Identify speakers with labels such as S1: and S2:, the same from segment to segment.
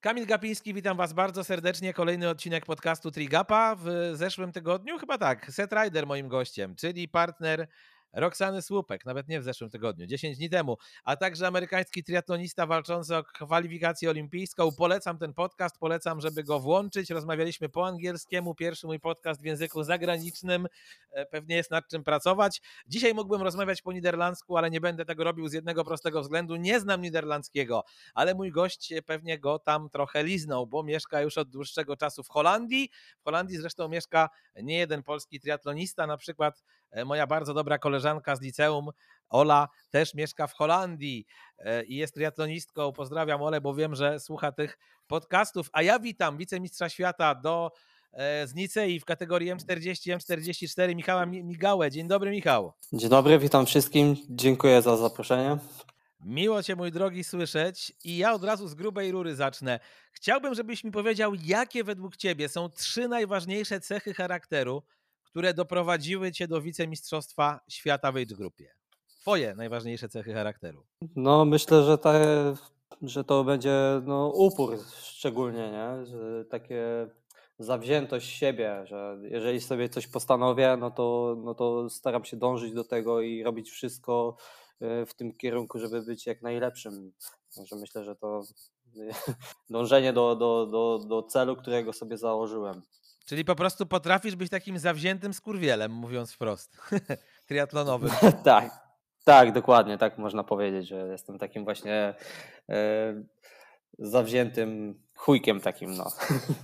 S1: Kamil Gapiński, witam Was bardzo serdecznie. Kolejny odcinek podcastu Trigapa. W zeszłym tygodniu, chyba tak, Set Rider moim gościem, czyli partner Roxany Słupek, nawet nie w zeszłym tygodniu, 10 dni temu, a także amerykański triatlonista walczący o kwalifikację olimpijską. Polecam ten podcast, polecam, żeby go włączyć. Rozmawialiśmy po angielskiemu, pierwszy mój podcast w języku zagranicznym, e, pewnie jest nad czym pracować. Dzisiaj mógłbym rozmawiać po niderlandzku, ale nie będę tego robił z jednego prostego względu. Nie znam niderlandzkiego, ale mój gość pewnie go tam trochę liznął, bo mieszka już od dłuższego czasu w Holandii. W Holandii zresztą mieszka nie jeden polski triatlonista, na przykład moja bardzo dobra koleżanka z liceum, Ola, też mieszka w Holandii e, i jest triatlonistką. Pozdrawiam Ole, bo wiem, że słucha tych podcastów. A ja witam wicemistrza świata do e, z Nicei w kategorii M40, M44 Michała Migałę. Dzień dobry Michał.
S2: Dzień dobry, witam wszystkim. Dziękuję za zaproszenie.
S1: Miło Cię, mój drogi, słyszeć. I ja od razu z grubej rury zacznę. Chciałbym, żebyś mi powiedział, jakie według Ciebie są trzy najważniejsze cechy charakteru, które doprowadziły cię do wicemistrzostwa świata w age grupie? Twoje najważniejsze cechy charakteru.
S2: No myślę, że, te, że to będzie no, upór szczególnie, nie? Że takie zawziętość siebie, że jeżeli sobie coś postanowię, no to, no to staram się dążyć do tego i robić wszystko e, w tym kierunku, żeby być jak najlepszym. Także myślę, że to dążenie do, do, do, do celu, którego sobie założyłem.
S1: Czyli po prostu potrafisz być takim zawziętym skurwielem, mówiąc wprost, triatlonowym.
S2: tak, tak, dokładnie, tak można powiedzieć, że jestem takim właśnie e, zawziętym chujkiem takim, no.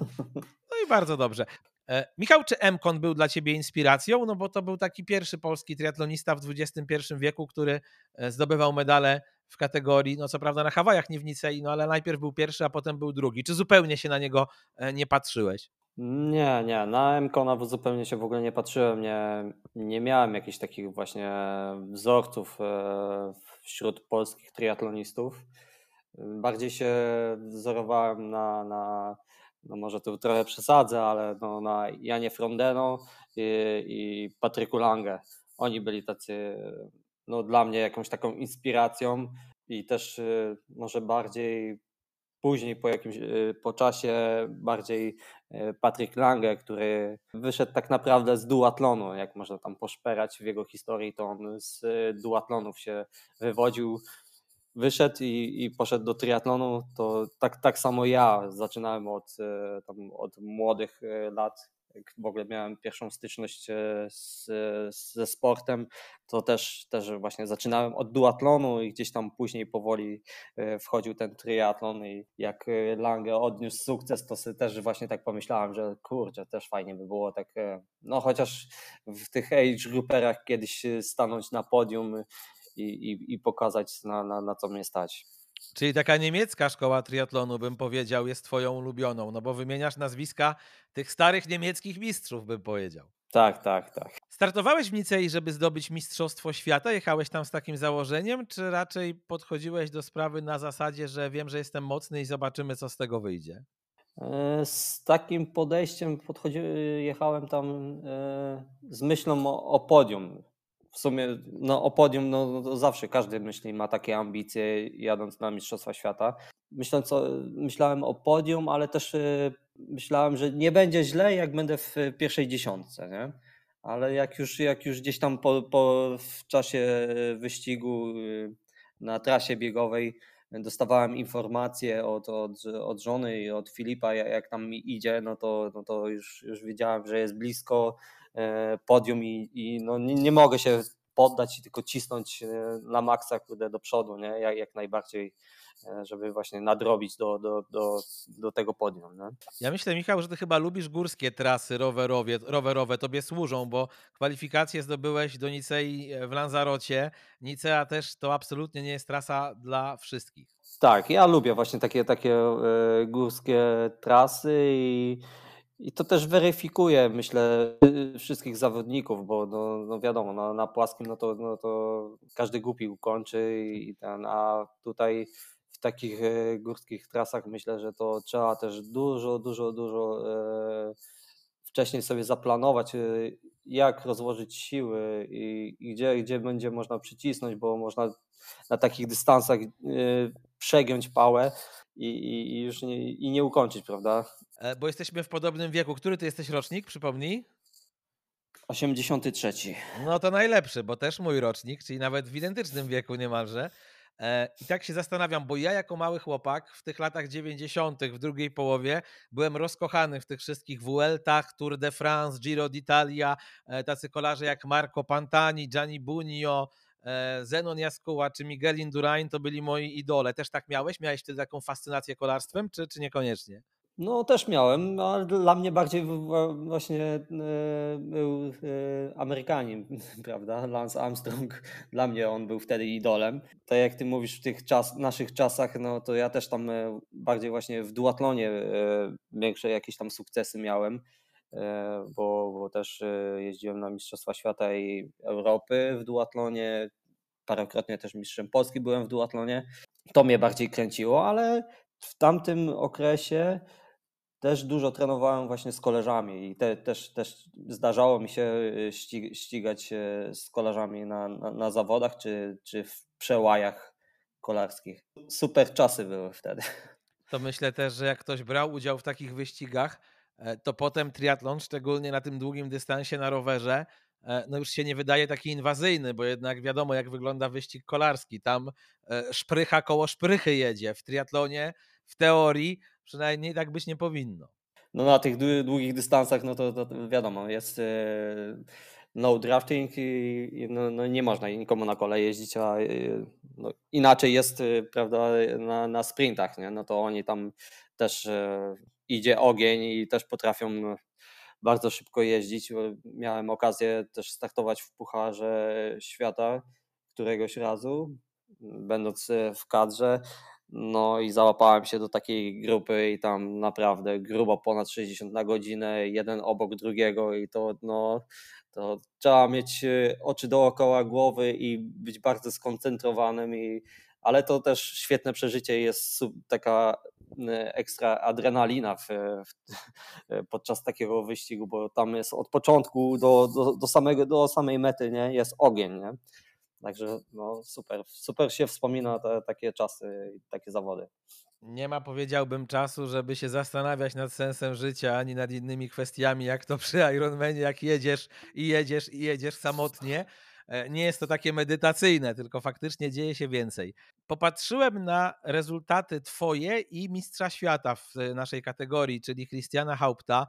S1: no i bardzo dobrze. E, Michał, czy Mkon był dla ciebie inspiracją? No bo to był taki pierwszy polski triatlonista w XXI wieku, który e, zdobywał medale w kategorii, no co prawda na Hawajach, nie w Nicei, no ale najpierw był pierwszy, a potem był drugi. Czy zupełnie się na niego nie patrzyłeś?
S2: Nie, nie, na Mkona zupełnie się w ogóle nie patrzyłem, nie, nie miałem jakichś takich właśnie wzorców e, wśród polskich triatlonistów. Bardziej się wzorowałem na, na no może tu trochę przesadzę, ale no na Janie Frondeno i, i Patryku Lange. Oni byli tacy, no dla mnie jakąś taką inspiracją i też e, może bardziej później po jakimś y, po czasie bardziej y, Patrick Lange, który wyszedł tak naprawdę z duatlonu, jak można tam poszperać w jego historii, to on z y, duatlonów się wywodził, wyszedł i, i poszedł do triatlonu, to tak, tak samo ja zaczynałem od, tam, od młodych lat, w ogóle miałem pierwszą styczność e, z, ze sportem, to też, też właśnie zaczynałem od duatlonu i gdzieś tam później powoli e, wchodził ten triatlon i jak e, Lange odniósł sukces, to też właśnie tak pomyślałem, że kurczę, też fajnie by było tak, no chociaż w tych age grouperach kiedyś stanąć na podium i, i, i pokazać na, na, na co mnie stać.
S1: Czyli taka niemiecka szkoła triatlonu, bym powiedział, jest twoją ulubioną, no bo wymieniasz nazwiska tych starych niemieckich mistrzów, bym powiedział.
S2: Tak, tak, tak.
S1: Startowałeś w Nicei, żeby zdobyć Mistrzostwo Świata? Jechałeś tam z takim założeniem, czy raczej podchodziłeś do sprawy na zasadzie, że wiem, że jestem mocny i zobaczymy, co z tego wyjdzie?
S2: E, z takim podejściem podchodziłem, jechałem tam e, z myślą o, o podium w sumie no, o podium no, no zawsze każdy myśli, ma takie ambicje jadąc na Mistrzostwa Świata. Myśląc o, myślałem o podium, ale też y, myślałem, że nie będzie źle, jak będę w pierwszej dziesiątce, nie? Ale jak już, jak już gdzieś tam po, po, w czasie wyścigu y, na trasie biegowej dostawałem informacje od, od, od żony i od Filipa, jak tam mi idzie, no to, no to już, już wiedziałem, że jest blisko, podium i, i no nie, nie, mogę się poddać i tylko cisnąć e, na maksa kurde, do przodu, nie? Jak, jak najbardziej, e, żeby właśnie nadrobić do, do, do, do tego podium. Nie?
S1: Ja myślę, Michał, że ty chyba lubisz górskie trasy rowerowe, rowerowe, tobie służą, bo kwalifikacje zdobyłeś do Nicei w Lanzarocie. Nicea też to absolutnie nie jest trasa dla wszystkich.
S2: Tak, ja lubię właśnie takie, takie górskie trasy i i to też weryfikuje, myślę, wszystkich zawodników, bo no, no wiadomo, no, na płaskim no to, no to każdy głupi ukończy i ten, a tutaj w takich e, górskich trasach myślę, że to trzeba też dużo, dużo, dużo e, wcześniej sobie zaplanować, e, jak rozłożyć siły i, i, gdzie, gdzie będzie można przycisnąć, bo można na takich dystansach przegiąć pałę i, i, i już nie, i nie ukończyć, prawda?
S1: E, bo jesteśmy w podobnym wieku. Który ty jesteś rocznik, przypomnij?
S2: 83.
S1: No to najlepszy, bo też mój rocznik, czyli nawet w identycznym wieku niemalże. E, I tak się zastanawiam, bo ja jako mały chłopak w tych latach 90., w drugiej połowie, byłem rozkochany w tych wszystkich Vueltach, Tour de France, Giro d'Italia, e, tacy kolarze jak Marco Pantani, Gianni Bugno, e, Zenon Jaskuła czy Miguel Indurain to byli moi idole. Też tak miałeś? Miałeś wtedy taką fascynację kolarstwem, czy, czy niekoniecznie?
S2: No też miałem, ale dla mnie bardziej właśnie e, był e, Amerykanin, prawda? Lance Armstrong. Dla mnie on był wtedy idolem. Tak jak ty mówisz w tych czas, naszych czasach, no to ja też tam e, bardziej właśnie w duatlonie większe jakieś tam sukcesy miałem, bo, bo też jeździłem na Mistrzostwa Świata i Europy w duatlonie. Parokrotnie też mistrzem Polski byłem w duatlonie. To mnie bardziej kręciło, ale w tamtym okresie też dużo trenowałem właśnie z koleżami i te, też, też zdarzało mi się y, ścigać z kolarzami na, na, na, zawodach czy, czy w przełajach kolarskich. Super czasy były wtedy.
S1: To myślę też, że jak ktoś brał udział w takich wyścigach, e, to potem triatlon, szczególnie na tym długim dystansie na rowerze, e, no już się nie wydaje taki inwazyjny, bo jednak wiadomo, jak wygląda wyścig kolarski. Tam e, szprycha koło szprychy jedzie. W triatlonie w teorii przynajmniej tak być nie powinno.
S2: No na tych długich dystansach, no to, to wiadomo, jest e, no drafting i no, no, nie można nikomu na kole jeździć, a e, no, inaczej jest, e, prawda, na, na sprintach, nie? no to oni tam też idzie ogień i też potrafią bardzo szybko jeździć. Miałem okazję też startować w Pucharze Świata któregoś razu, będąc w kadrze. No i załapałem się do takiej grupy i tam naprawdę grubo ponad 60 na godzinę, jeden obok drugiego i to no to trzeba mieć e, oczy dookoła głowy i być bardzo skoncentrowanym i ale to też świetne przeżycie jest taka e, ekstra adrenalina w, w, podczas takiego wyścigu, bo tam jest od początku do, do, do, samego, do samej mety nie? jest ogień. Nie? Także no super, super się wspomina te, takie czasy i takie zawody.
S1: Nie ma, powiedziałbym, czasu, żeby się zastanawiać nad sensem życia, ani nad innymi kwestiami, jak to przy Ironmanie, jak jedziesz i jedziesz i jedziesz samotnie. E, nie jest to takie medytacyjne, tylko faktycznie dzieje się więcej. Popatrzyłem na rezultaty Twoje i Mistrza Świata w naszej kategorii, czyli Christiana Haupta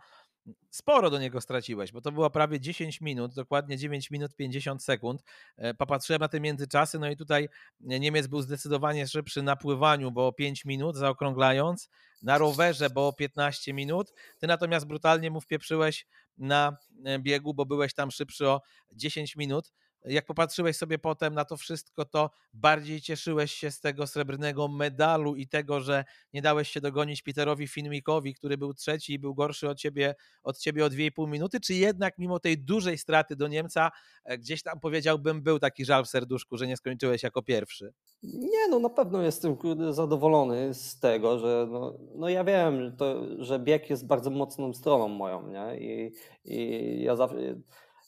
S1: sporo do niego straciłeś, bo to było prawie 10 minut, dokładnie 9 minut 50 sekund. E, popatrzyłem na te międzyczasy, no i tutaj Niemiec był zdecydowanie szybszy na pływaniu, bo 5 minut, zaokrąglając, na rowerze, bo 15 minut. Ty natomiast brutalnie mu wpieprzyłeś na e, biegu, bo byłeś tam szybszy o 10 minut jak popatrzyłeś sobie potem na to wszystko, to bardziej cieszyłeś się z tego srebrnego medalu i tego, że nie dałeś się dogonić Peterowi Finwickowi, który był trzeci i był gorszy od ciebie, od ciebie o 2,5 minuty, czy jednak mimo tej dużej straty do Niemca, e, gdzieś tam powiedziałbym, był taki żal w serduszku, że nie skończyłeś jako pierwszy?
S2: Nie, no na pewno jestem zadowolony z tego, że no, no ja wiem, to, że bieg jest bardzo mocną stroną moją, nie? I, i ja zawsze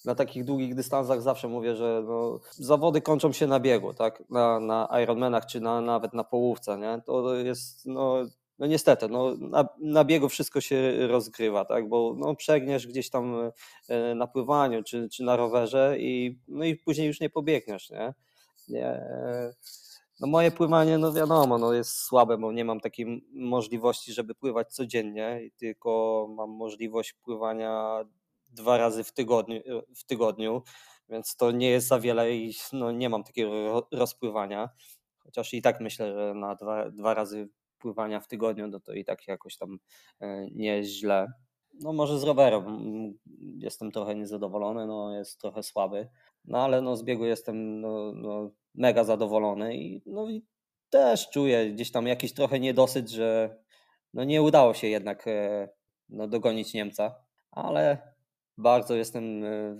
S2: na takich długich dystansach zawsze mówię, że no, zawody kończą się na biegu, tak? Na, na Ironmanach czy na, nawet na połówce, nie? To jest, no, no niestety, no, na, na biegu wszystko się rozgrywa, tak? Bo no, przegniesz gdzieś tam e, na pływaniu czy, czy na rowerze i, no i później już nie pobiegniesz, nie? nie no moje pływanie, no wiadomo, no jest słabe, bo nie mam takiej możliwości, żeby pływać codziennie, tylko mam możliwość pływania dwa razy w tygodniu, w tygodniu, więc to nie jest za wiele i no, nie mam takiego rozpływania. Chociaż i tak myślę, że na dwa, dwa razy pływania w tygodniu, no to i tak jakoś tam e, nie jest źle. No może z rowerem jestem trochę niezadowolony, no jest trochę słaby, no ale no z biegu jestem no, no mega zadowolony i, no i też czuję gdzieś tam jakiś trochę niedosyt, że no nie udało się jednak e, no, dogonić Niemca, ale bardzo jestem e,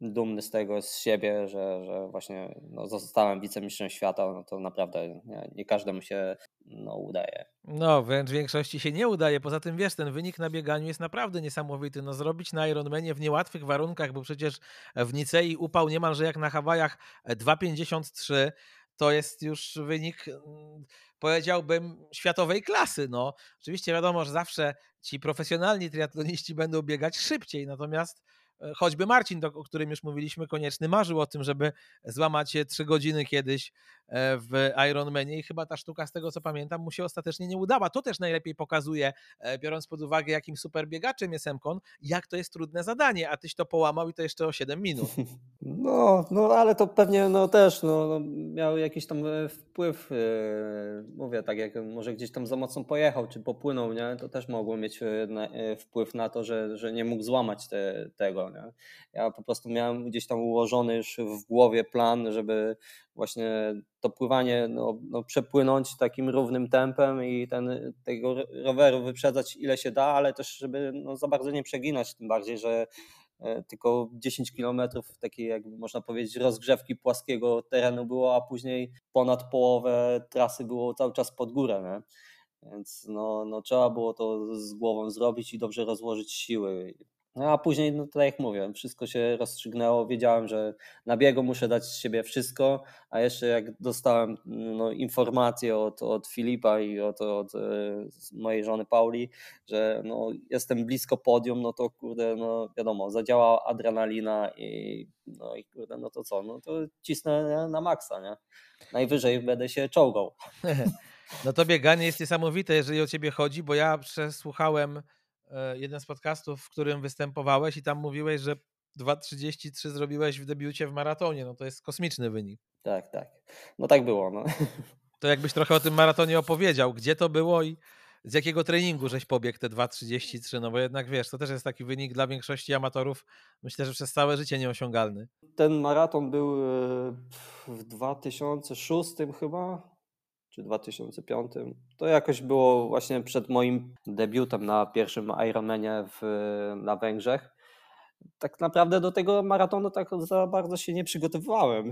S2: dumny z tego, z siebie, że, że właśnie no, zostałem wicemistrzem świata. No to naprawdę nie, nie każdemu się no, udaje.
S1: No, wręcz większości się nie udaje. Poza tym wiesz, ten wynik na bieganiu jest naprawdę niesamowity. No, zrobić na Ironmanie w niełatwych warunkach, bo przecież w Nicei upał niemalże jak na Hawajach 2,53 to jest już wynik mm, powiedziałbym, światowej klasy. No, oczywiście wiadomo, że zawsze ci profesjonalni triatloniści będą biegać szybciej, natomiast E, choćby Marcin, o którym już mówiliśmy, konieczny marzył o tym, żeby złamać trzy godziny kiedyś w Ironmanie i chyba ta sztuka, z tego co pamiętam, mu się ostatecznie nie udała. To też najlepiej pokazuje, e, biorąc pod uwagę, jakim super biegaczem jest Emkon, jak to jest trudne zadanie, a tyś to połamał i to jeszcze o 7 minut.
S2: No, no ale to pewnie no, też no, no miał jakiś tam wpływ, mówię, tak jak może gdzieś tam za mocno pojechał, czy popłynął, nie? to też mogło mieć wpływ na to, że, że nie mógł złamać te, tego. Nie? Ja po prostu miałem gdzieś tam ułożony już w głowie plan, żeby właśnie to pływanie no, no przepłynąć takim równym tempem i ten, tego roweru wyprzedzać ile się da, ale też żeby no, za bardzo nie przeginać, tym bardziej, że e, tylko 10 kilometrów takiej, jak można powiedzieć, rozgrzewki płaskiego terenu było, a później ponad połowę trasy było cały czas pod górę. Nie? Więc no, no, trzeba było to z głową zrobić i dobrze rozłożyć siły. No a później, no tak jak mówię, wszystko się rozstrzygnęło. Wiedziałem, że na biegu muszę dać z siebie wszystko, a jeszcze jak dostałem no, informację od, od Filipa i od, od e, mojej żony Pauli, że no, jestem blisko podium, no to kurde, no wiadomo, zadziała adrenalina i no i kurde, no to co, no to cisnę na maksa, nie? Najwyżej będę się czołgał.
S1: No to bieganie jest niesamowite, jeżeli o ciebie chodzi, bo ja przesłuchałem jeden z podcastów, w którym występowałeś i tam mówiłeś, że 2.33 zrobiłeś w debiucie w maratonie. No to jest kosmiczny wynik.
S2: Tak, tak. No tak było. No.
S1: To jakbyś trochę o tym maratonie opowiedział, gdzie to było i z jakiego treningu żeś pobiegł te 2.33, no bo jednak wiesz, to też jest taki wynik dla większości amatorów, myślę, że przez całe życie nieosiągalny.
S2: Ten maraton był e, w 2006 chyba, czy 2005. To jakoś było właśnie przed moim debiutem na pierwszym Ironmanie w, na Węgrzech. Tak naprawdę do tego maratonu tak za bardzo się nie przygotowywałem.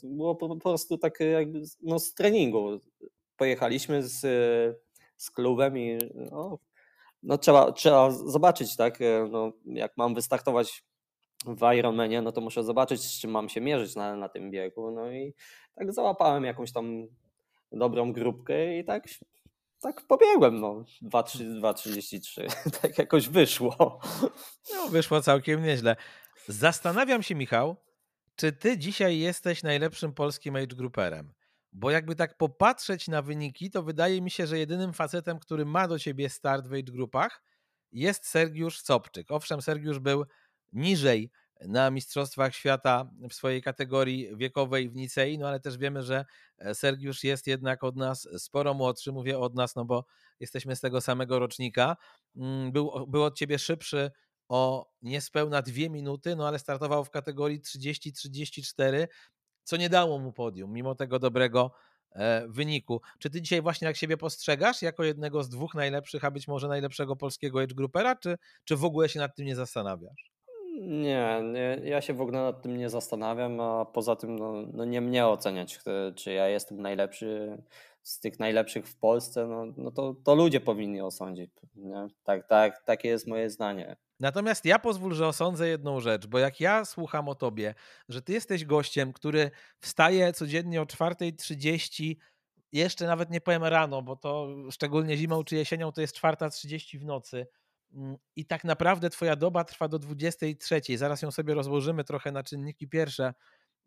S2: To było po, prostu tak jakby no, z treningu. Pojechaliśmy z, z klubem i no, no trzeba, trzeba zobaczyć, tak, no, jak mam wystartować w Ironmanie, no to muszę zobaczyć, z czym mam się mierzyć na, na tym biegu. No i tak załapałem jakąś tam dobrą grupkę i tak, tak pobiegłem, no 2.33, tak jakoś wyszło.
S1: No wyszło całkiem nieźle. Zastanawiam się Michał, czy ty dzisiaj jesteś najlepszym polskim age grouperem? Bo jakby tak popatrzeć na wyniki, to wydaje mi się, że jedynym facetem, który ma do ciebie start w age grupach jest Sergiusz Sobczyk. Owszem, Sergiusz był niżej na Mistrzostwach Świata w swojej kategorii wiekowej w Nicei, no ale też wiemy, że e, Sergiusz jest jednak od nas sporo młodszy, mówię od nas, no bo jesteśmy z tego samego rocznika. Mm, był, był od ciebie szybszy o niespełna dwie minuty, no ale startował w kategorii 30-34, co nie dało mu podium, mimo tego dobrego e, wyniku. Czy ty dzisiaj właśnie jak siebie postrzegasz jako jednego z dwóch najlepszych, a być może najlepszego polskiego age czy, czy w ogóle się nad tym nie zastanawiasz?
S2: Nie, nie, ja się w ogóle nad tym nie zastanawiam, a poza tym no, no nie mnie oceniać, czy ja jestem najlepszy z tych najlepszych w Polsce, no, no to, to ludzie powinni osądzić. Nie? Tak, tak, takie jest moje zdanie.
S1: Natomiast ja pozwól, że osądzę jedną rzecz, bo jak ja słucham o tobie, że ty jesteś gościem, który wstaje codziennie o 4.30, jeszcze nawet nie powiem rano, bo to szczególnie zimą czy jesienią to jest 4.30 w nocy, i tak naprawdę twoja doba trwa do 23. Zaraz ją sobie rozłożymy trochę na czynniki pierwsze,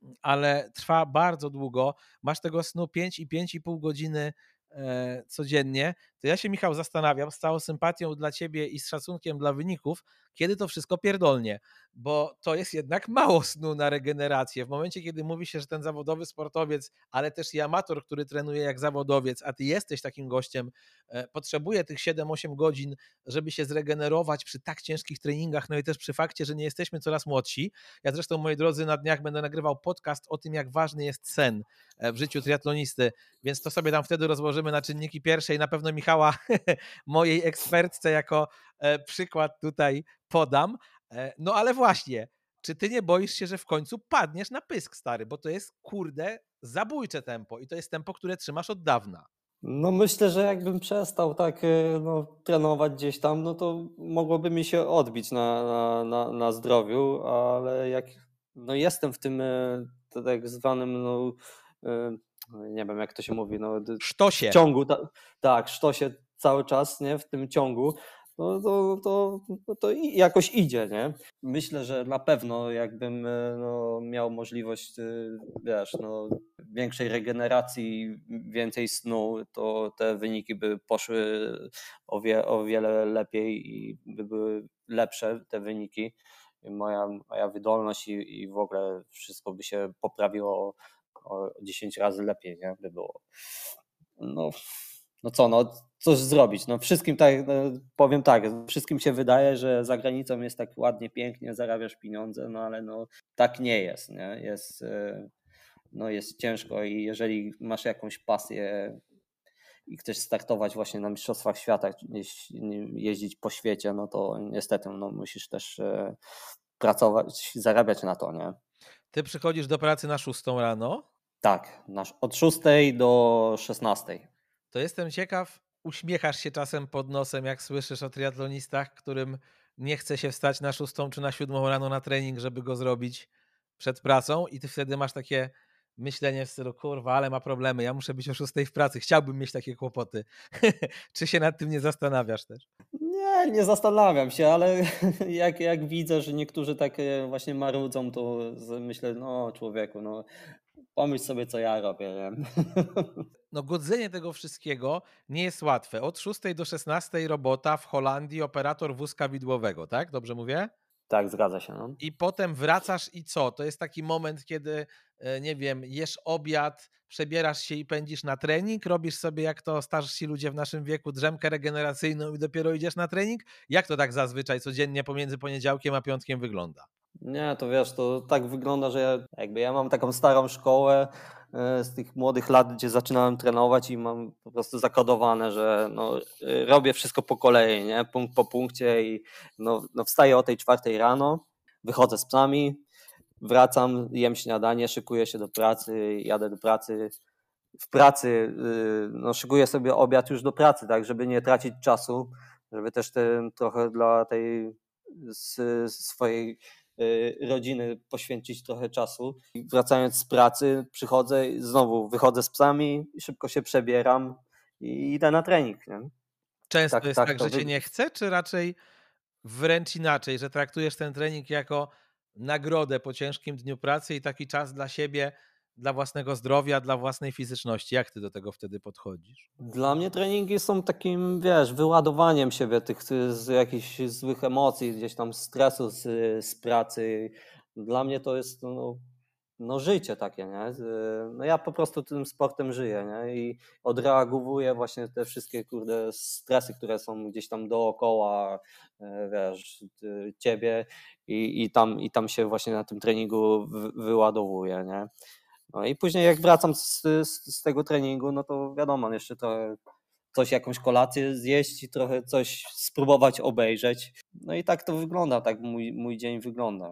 S1: mm, ale trwa bardzo długo. Masz tego snu 5 i 5,5 godziny E, codziennie, to ja się, Michał, zastanawiam z całą sympatią dla ciebie i z szacunkiem dla wyników, kiedy to wszystko pierdolnie, bo to jest jednak mało snu na regenerację. W momencie, kiedy mówi się, że ten zawodowy sportowiec, ale też i amator, który trenuje jak zawodowiec, a ty jesteś takim gościem, e, potrzebuje tych 7-8 godzin, żeby się zregenerować przy tak ciężkich treningach, no i też przy fakcie, że nie jesteśmy coraz młodsi. Ja zresztą, moi drodzy, na dniach będę nagrywał podcast o tym, jak ważny jest sen e, w życiu triatlonisty, więc to sobie tam wtedy rozłożymy na czynniki pierwsze i na pewno Mojej ekspertce, jako e, przykład tutaj podam. E, no ale właśnie, czy ty nie boisz się, że w końcu padniesz na pysk, stary? Bo to jest, kurde, zabójcze tempo i to jest tempo, które trzymasz od dawna.
S2: No myślę, że jakbym przestał tak e, no, trenować gdzieś tam, no to mogłoby mi się odbić na, na, na, na zdrowiu, ale jak no, jestem w tym tak zwanym no, nie wiem jak to się mówi, no
S1: sztosie.
S2: w ciągu, ta, tak, sztosie cały czas, nie, w tym ciągu, no to, to, to, to jakoś idzie, nie? Myślę, że na pewno jakbym e, no, miał możliwość, e, wiesz, no, większej regeneracji, więcej snu, to te wyniki by poszły o, wie, o wiele lepiej i by były lepsze te wyniki. Moja, moja wydolność i, i w ogóle wszystko by się poprawiło o 10 razy lepiej, nie? By było. No, no co, no coś zrobić. No wszystkim tak, no, powiem tak, wszystkim się wydaje, że za granicą jest tak ładnie, pięknie, zarabiasz pieniądze, no ale no tak nie jest, nie? Jest, e, no jest ciężko i jeżeli masz jakąś pasję i chcesz startować właśnie na Mistrzostwach Świata, jeździć po świecie, no to niestety no, musisz też e, pracować, zarabiać na to, nie?
S1: Ty przychodzisz do pracy na 6 rano?
S2: Tak, od 6 do 16.
S1: To jestem ciekaw, uśmiechasz się czasem pod nosem, jak słyszysz o triatlonistach, którym nie chce się wstać na 6 czy na 7 rano na trening, żeby go zrobić przed pracą i ty wtedy masz takie myślenie w stylu, kurwa, ale ma problemy, ja muszę być o 6 w pracy, chciałbym mieć takie kłopoty. czy się nad tym nie zastanawiasz też?
S2: Nie, nie zastanawiam się, ale jak, jak widzę, że niektórzy tak e, właśnie marudzą, to myślę, no człowieku, no pomyśl sobie, co ja robię. Nie?
S1: No godzenie tego wszystkiego nie jest łatwe. Od 6 do 16 robota w Holandii, operator wózka widłowego, tak? Dobrze mówię?
S2: Tak, zgadza się. No.
S1: I potem wracasz i co? To jest taki moment, kiedy, e, nie wiem, jesz obiad, przebierasz się i pędzisz na trening, robisz sobie, jak to starsi ludzie w naszym wieku, drzemkę regeneracyjną i dopiero idziesz na trening? Jak to tak zazwyczaj codziennie pomiędzy poniedziałkiem a piątkiem wygląda?
S2: Nie, to wiesz, to tak wygląda, że ja, jakby ja mam taką starą szkołę e, z tych młodych lat, gdzie zaczynałem trenować i mam po prostu zakodowane, że no, e, robię wszystko po kolei, nie? punkt po punkcie i no, no wstaję o tej czwartej rano, wychodzę z psami, wracam, jem śniadanie, szykuję się do pracy, jadę do pracy. W pracy y, no, szykuję sobie obiad już do pracy, tak, żeby nie tracić czasu, żeby też ten, trochę dla tej swojej Y, rodziny poświęcić trochę czasu. Wracając z pracy, przychodzę, znowu wychodzę z psami, szybko się przebieram i idę na trening. Nie?
S1: Często tak, jest tak, tak że cię nie chce, czy raczej wręcz inaczej, że traktujesz ten trening jako nagrodę po ciężkim dniu pracy i taki czas dla siebie, dla własnego zdrowia, dla własnej fizyczności. Jak ty do tego wtedy podchodzisz?
S2: Dla mnie treningi są takim, wiesz, wyładowaniem siebie tych z jakichś złych emocji, gdzieś tam stresu z, z pracy. Dla mnie to jest no, no życie takie, nie? No ja po prostu tym sportem żyję, nie? I odreagowuję właśnie te wszystkie, kurde, stresy, które są gdzieś tam dookoła, e, wiesz, ciebie i, i, tam, i tam się właśnie na tym treningu wyładowuję, nie? No i później jak wracam z, z, z tego treningu, no to wiadomo, jeszcze trochę coś, jakąś kolację zjeść i trochę coś spróbować obejrzeć. No i tak to wygląda, tak mój, mój dzień wygląda.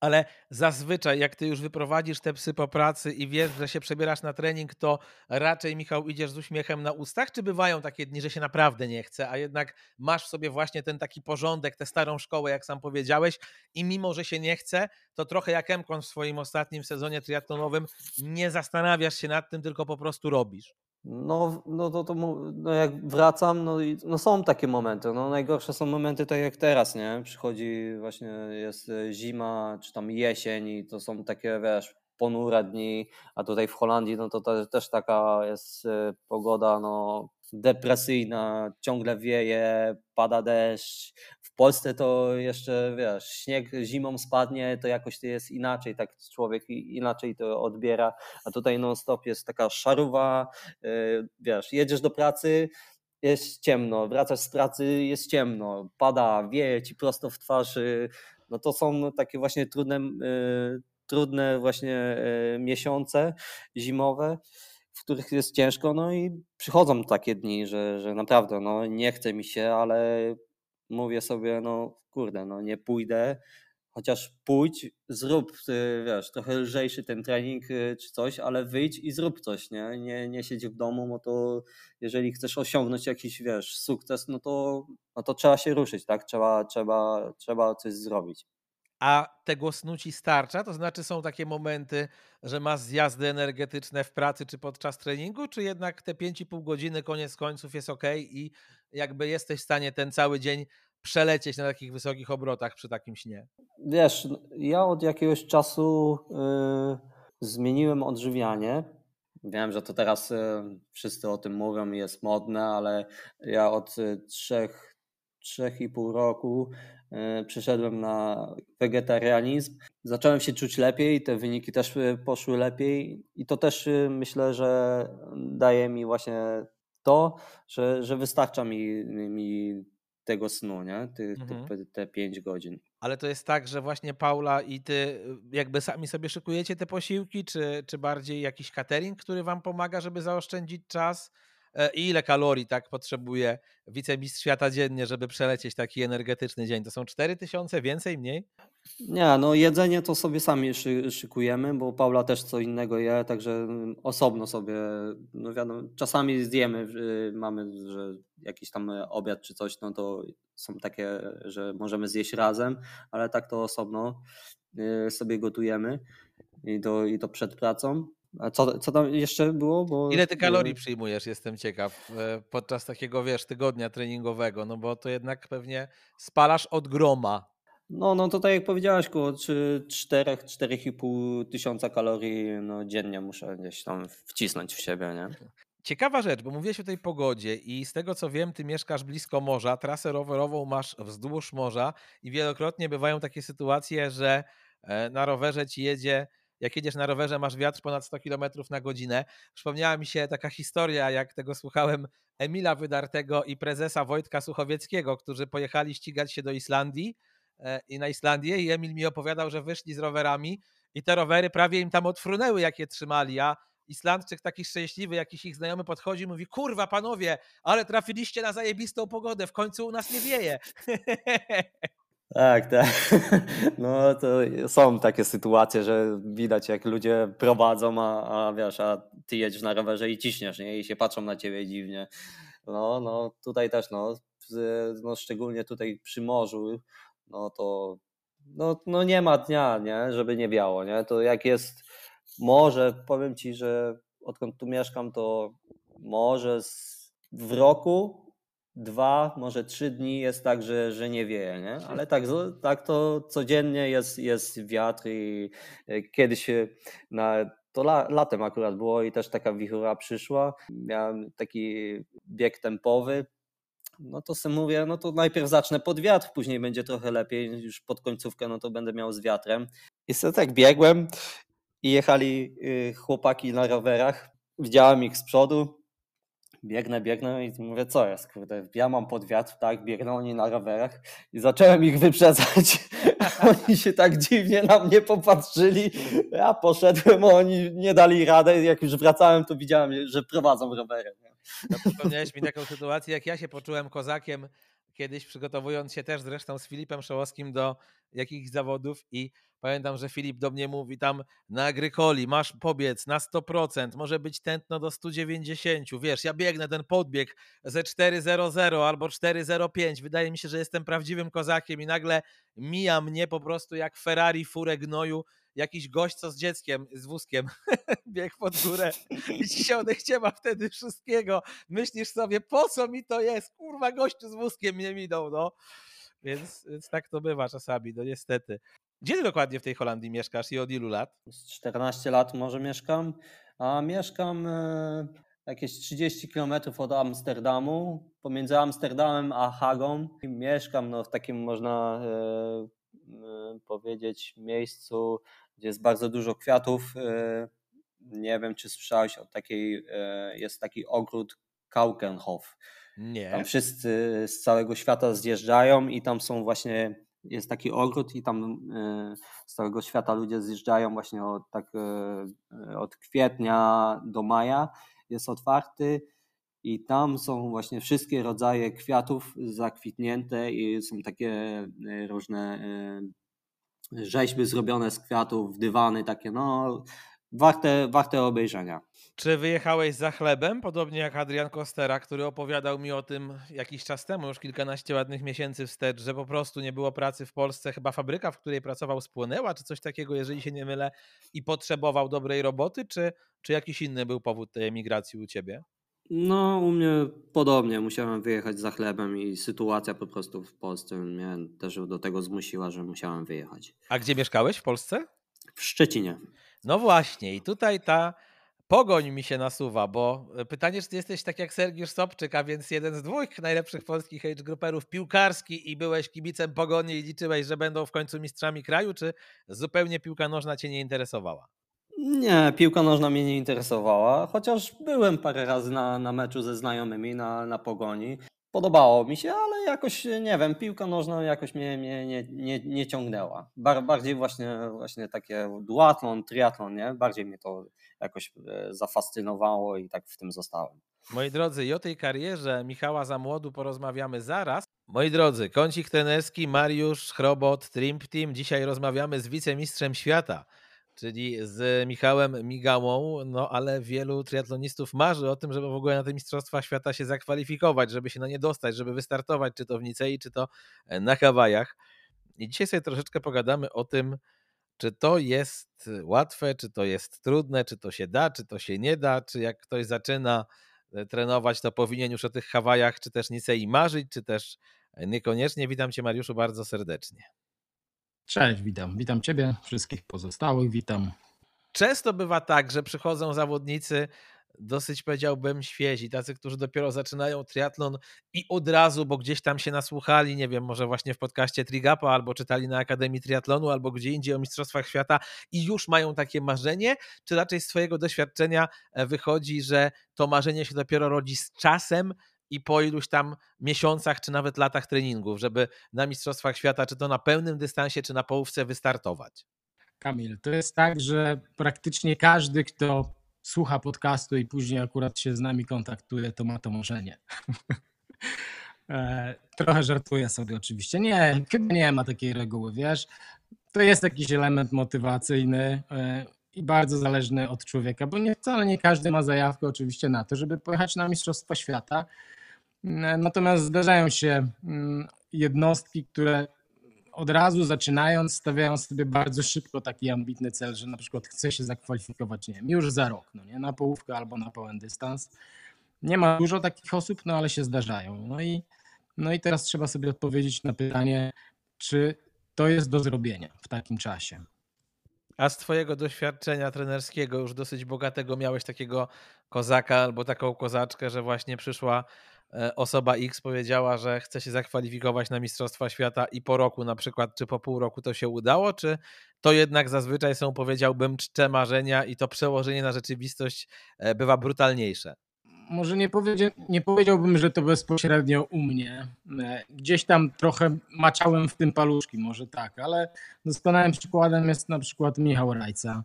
S1: Ale zazwyczaj jak ty już wyprowadzisz te psy po pracy i wiesz, że się przebierasz na trening, to raczej, Michał, idziesz z uśmiechem na ustach, czy bywają takie dni, że się naprawdę nie chce, a jednak masz w sobie właśnie ten taki porządek, tę starą szkołę, jak sam powiedziałeś i mimo, że się nie chce, to trochę jak Emkon w swoim ostatnim sezonie triatlonowym nie zastanawiasz się nad tym, tylko po prostu robisz.
S2: No, no to, to no jak wracam, no, i, no są takie momenty. No najgorsze są momenty tak jak teraz, nie? Przychodzi właśnie, jest e, zima, czy tam jesień i to są takie, wiesz, ponure dni, a tutaj w Holandii, no to, to też taka jest e, pogoda, no depresyjna, ciągle wieje, pada deszcz. Polsce to jeszcze, wiesz, śnieg zimą spadnie, to jakoś to jest inaczej, tak człowiek inaczej to odbiera, a tutaj non-stop jest taka szaruwa, y, wiesz, jedziesz do pracy, jest ciemno, wracasz z pracy, jest ciemno, pada, wieje ci prosto w twarz, no to są takie właśnie trudne, y, trudne właśnie y, miesiące zimowe, w których jest ciężko, no i przychodzą takie dni, że, że naprawdę no, nie chce mi się, ale mówię sobie, no kurde, no nie pójdę, chociaż pójdź, zrób, y, wiesz, trochę lżejszy ten trening y, czy coś, ale wyjdź i zrób coś, nie? Nie, nie siedź w domu, bo to jeżeli chcesz osiągnąć jakiś, wiesz, sukces, no to, no to trzeba się ruszyć, tak? Trzeba, trzeba, trzeba coś zrobić.
S1: A tego snu ci starcza? To znaczy są takie momenty, że masz zjazdy energetyczne w pracy czy podczas treningu, czy jednak te 5,5 godziny koniec końców jest ok i jakby jesteś w stanie ten cały dzień przelecieć na takich wysokich obrotach przy takim śnie?
S2: Wiesz, ja od jakiegoś czasu yy, zmieniłem odżywianie. Wiem, że to teraz yy, wszyscy o tym mówią i jest modne, ale ja od y, trzech, trzech i pół roku przeszedłem na wegetarianizm. Zacząłem się czuć lepiej, te wyniki też y, poszły lepiej i to też y, myślę, że daje mi właśnie to, że, że wystarcza mi, mi tego snu, nie? Ty, mhm. te, te 5 godzin.
S1: Ale to jest tak, że właśnie Paula i ty y, jakby sami sobie szykujecie te posiłki, czy, czy bardziej jakiś catering, który wam pomaga, żeby zaoszczędzić czas? E, I ile kalorii tak potrzebuje wicemistrz świata dziennie, żeby przelecieć taki energetyczny dzień? To są 4000, więcej, mniej?
S2: Nie, no jedzenie to sobie sami szykujemy, bo Paula też co innego je, także osobno sobie, no wiadomo, czasami zjemy, mamy, że jakiś tam obiad czy coś, no to są takie, że możemy zjeść razem, ale tak to osobno y, sobie gotujemy i to, i to przed pracą. A co, co tam jeszcze było? Bo...
S1: Ile ty kalorii przyjmujesz, jestem ciekaw, e, podczas takiego, wiesz, tygodnia treningowego, no bo to jednak pewnie spalasz od groma.
S2: No, no to tak jak powiedziałeś, około 4-4,5 tysiąca kalorii no, dziennie muszę gdzieś tam wcisnąć w siebie, nie?
S1: Ciekawa rzecz, bo mówiłeś o tej pogodzie i z tego co wiem, ty mieszkasz blisko morza, trasę rowerową masz wzdłuż morza i wielokrotnie bywają takie sytuacje, że e, na rowerze ci jedzie jak jedziesz na rowerze, masz wiatr ponad 100 km na godzinę. Przypomniała mi się taka historia, jak tego słuchałem Emila Wydartego i prezesa Wojtka Suchowieckiego, którzy pojechali ścigać się do Islandii e, i na Islandię i Emil mi opowiadał, że wyszli z rowerami i te rowery prawie im tam odfrunęły, jak je trzymali, a Islandczyk taki szczęśliwy, jakiś ich znajomy podchodzi mówi, kurwa panowie, ale trafiliście na zajebistą pogodę, w końcu u nas nie wieje.
S2: Tak, tak. No to są takie sytuacje, że widać jak ludzie prowadzą, a, a wiesz, a ty jedziesz na rowerze i ciśniesz, nie? I się patrzą na ciebie dziwnie. No, no tutaj też, no, no szczególnie tutaj przy morzu, no to no, no nie ma dnia, nie? Żeby nie biało, nie? To jak jest może, powiem ci, że odkąd tu mieszkam, to może w roku dwa, może trzy dni jest tak, że, że nie wieje, nie? ale tak, tak to codziennie jest, jest wiatr i e, kiedyś e, na, to la, latem akurat było i też taka wichura przyszła, miałem taki bieg tempowy, no to sobie mówię, no to najpierw zacznę pod wiatr, później będzie trochę lepiej, już pod końcówkę no to będę miał z wiatrem. I sobie tak biegłem i jechali y, chłopaki na rowerach, widziałem ich z przodu, biegnę, biegnę i mówię, co jest, kurde, ja mam pod wiatr, tak, biegną oni na rowerach i zacząłem ich wyprzedzać. oni się tak dziwnie na mnie popatrzyli, ja poszedłem, oni nie dali radę, jak już wracałem, to widziałem, że prowadzą rowery.
S1: No, przypomniałeś mi taką sytuację, jak ja się poczułem kozakiem kiedyś, przygotowując się też zresztą z Filipem Szołowskim do jakichś zawodów i Pamiętam, że Filip do mnie mówi tam na agrykoli, masz pobiec na 100%, może być tętno do 190. Wiesz, ja biegnę ten podbieg ze 4.00 albo 4.05. Wydaje mi się, że jestem prawdziwym kozakiem i nagle mija mnie po prostu jak Ferrari furę gnoju jakiś gość, co z dzieckiem, z wózkiem biegł pod górę i ci się odechciewa wtedy wszystkiego. Myślisz sobie, po co mi to jest? Kurwa, gościu z wózkiem mnie minął, no. Więc, więc tak to bywa czasami, no niestety. Gdzie dokładnie w tej Holandii mieszkasz i od ilu lat?
S2: Z 14 lat może mieszkam, a mieszkam e, jakieś 30 km od Amsterdamu, pomiędzy Amsterdamem a Hagą. Mieszkam no, w takim, można e, e, powiedzieć, miejscu, gdzie jest bardzo dużo kwiatów. Nie wiem, czy słyszałeś o takiej, jest taki ogród Kaukenhof.
S1: Nie.
S2: Tam wszyscy z całego świata zjeżdżają i tam są właśnie jest taki ogród i tam e, z całego świata ludzie zjeżdżają właśnie od, tak, e, od kwietnia do maja. Jest otwarty i tam są właśnie wszystkie rodzaje kwiatów zakwitnięte i są takie e, różne rzeźby zrobione z kwiatów, dywany takie, no warte, warte obejrzenia.
S1: Czy wyjechałeś za chlebem, podobnie jak Adrian Kostera, który opowiadał mi o tym jakiś czas temu, już kilkanaście ładnych miesięcy wstecz, że po prostu nie było pracy w Polsce, chyba fabryka, w której pracował spłonęła, czy coś takiego, jeżeli się nie mylę, i potrzebował dobrej roboty, czy, czy jakiś inny był powód tej emigracji u ciebie?
S2: No, u mnie podobnie. Musiałem wyjechać za chlebem i sytuacja po prostu w Polsce mnie też do tego zmusiła, że musiałem wyjechać.
S1: A gdzie mieszkałeś w Polsce?
S2: W Szczecinie.
S1: No właśnie, i tutaj ta Pogoń mi się nasuwa, bo e, pytanie, czy ty jesteś tak jak Sergiusz Sobczyk, a więc jeden z dwóch najlepszych polskich age grouperów piłkarski i byłeś kibicem Pogoni i liczyłeś, że będą w końcu mistrzami kraju, czy zupełnie piłka nożna cię nie interesowała?
S2: Nie, piłka nożna mnie nie interesowała, chociaż byłem parę razy na, na meczu ze znajomymi na, na Pogoni. Podobało mi się, ale jakoś, nie wiem, piłka nożna jakoś mnie, mnie nie, nie, nie ciągnęła. Bar, bardziej właśnie, właśnie takie duatlon, triatlon, nie? Bardziej mnie to jakoś e, zafascynowało i tak w tym zostałem.
S1: Moi drodzy, i o tej karierze Michała za młodu porozmawiamy zaraz. Moi drodzy, kącik trenerski Mariusz Chrobot, Trimp Team. Dzisiaj rozmawiamy z wicemistrzem świata czyli z Michałem Migałą, no ale wielu triatlonistów marzy o tym, żeby w ogóle na te Mistrzostwa Świata się zakwalifikować, żeby się na nie dostać, żeby wystartować, czy to w Nicei, czy to e, na Hawajach. I dzisiaj sobie troszeczkę pogadamy o tym, czy to jest łatwe, czy to jest trudne, czy to się da, czy to się nie da, czy jak ktoś zaczyna e, trenować, to powinien już o tych Hawajach, czy też Nicei marzyć, czy też e, niekoniecznie. Witam Cię Mariuszu bardzo serdecznie.
S3: Cześć, witam. Witam Ciebie, wszystkich pozostałych, witam.
S1: Często bywa tak, że przychodzą zawodnicy dosyć powiedziałbym świezi, tacy, którzy dopiero zaczynają triatlon i od razu, bo gdzieś tam się nasłuchali, nie wiem, może właśnie w podcaście Trigapa, albo czytali na Akademii Triatlonu, albo gdzie indziej o Mistrzostwach Świata i już mają takie marzenie, czy raczej z swojego doświadczenia e, wychodzi, że to marzenie się dopiero rodzi z czasem i po iluś tam miesiącach, czy nawet latach treningów, żeby na Mistrzostwach Świata, czy to na pełnym dystansie, czy na połówce wystartować?
S3: Kamil, to jest tak, że praktycznie każdy, kto słucha podcastu i później akurat się z nami kontaktuje, to ma to marzenie. E, trochę żartuję sobie oczywiście. Nie, chyba nie ma takiej reguły, wiesz. To jest jakiś element motywacyjny e, i bardzo zależny od człowieka, bo nie, wcale nie każdy ma zajawkę oczywiście na to, żeby pojechać na Mistrzostwa Świata. Natomiast zdarzają się mm, jednostki, które od razu zaczynając stawiają sobie bardzo szybko taki ambitny cel, że na przykład chce się zakwalifikować, nie wiem, już za rok, no nie, na połówkę albo na pełen dystans. Nie ma dużo takich osób, no ale się zdarzają. No i, no i teraz trzeba sobie odpowiedzieć na pytanie, czy to jest do zrobienia w takim czasie.
S1: A z Twojego doświadczenia trenerskiego, już dosyć bogatego, miałeś takiego kozaka albo taką kozaczkę, że właśnie przyszła E, osoba X powiedziała, że chce się zakwalifikować na Mistrzostwa Świata i po roku na przykład, czy po pół roku to się udało, czy to jednak zazwyczaj są, powiedziałbym, czcze marzenia i to przełożenie na rzeczywistość e, bywa brutalniejsze?
S3: Może nie, powiedzia, nie powiedziałbym, że to bezpośrednio u mnie. E, gdzieś tam trochę maczałem w tym paluszki, może tak, ale doskonałym przykładem jest na przykład Michał Rajca.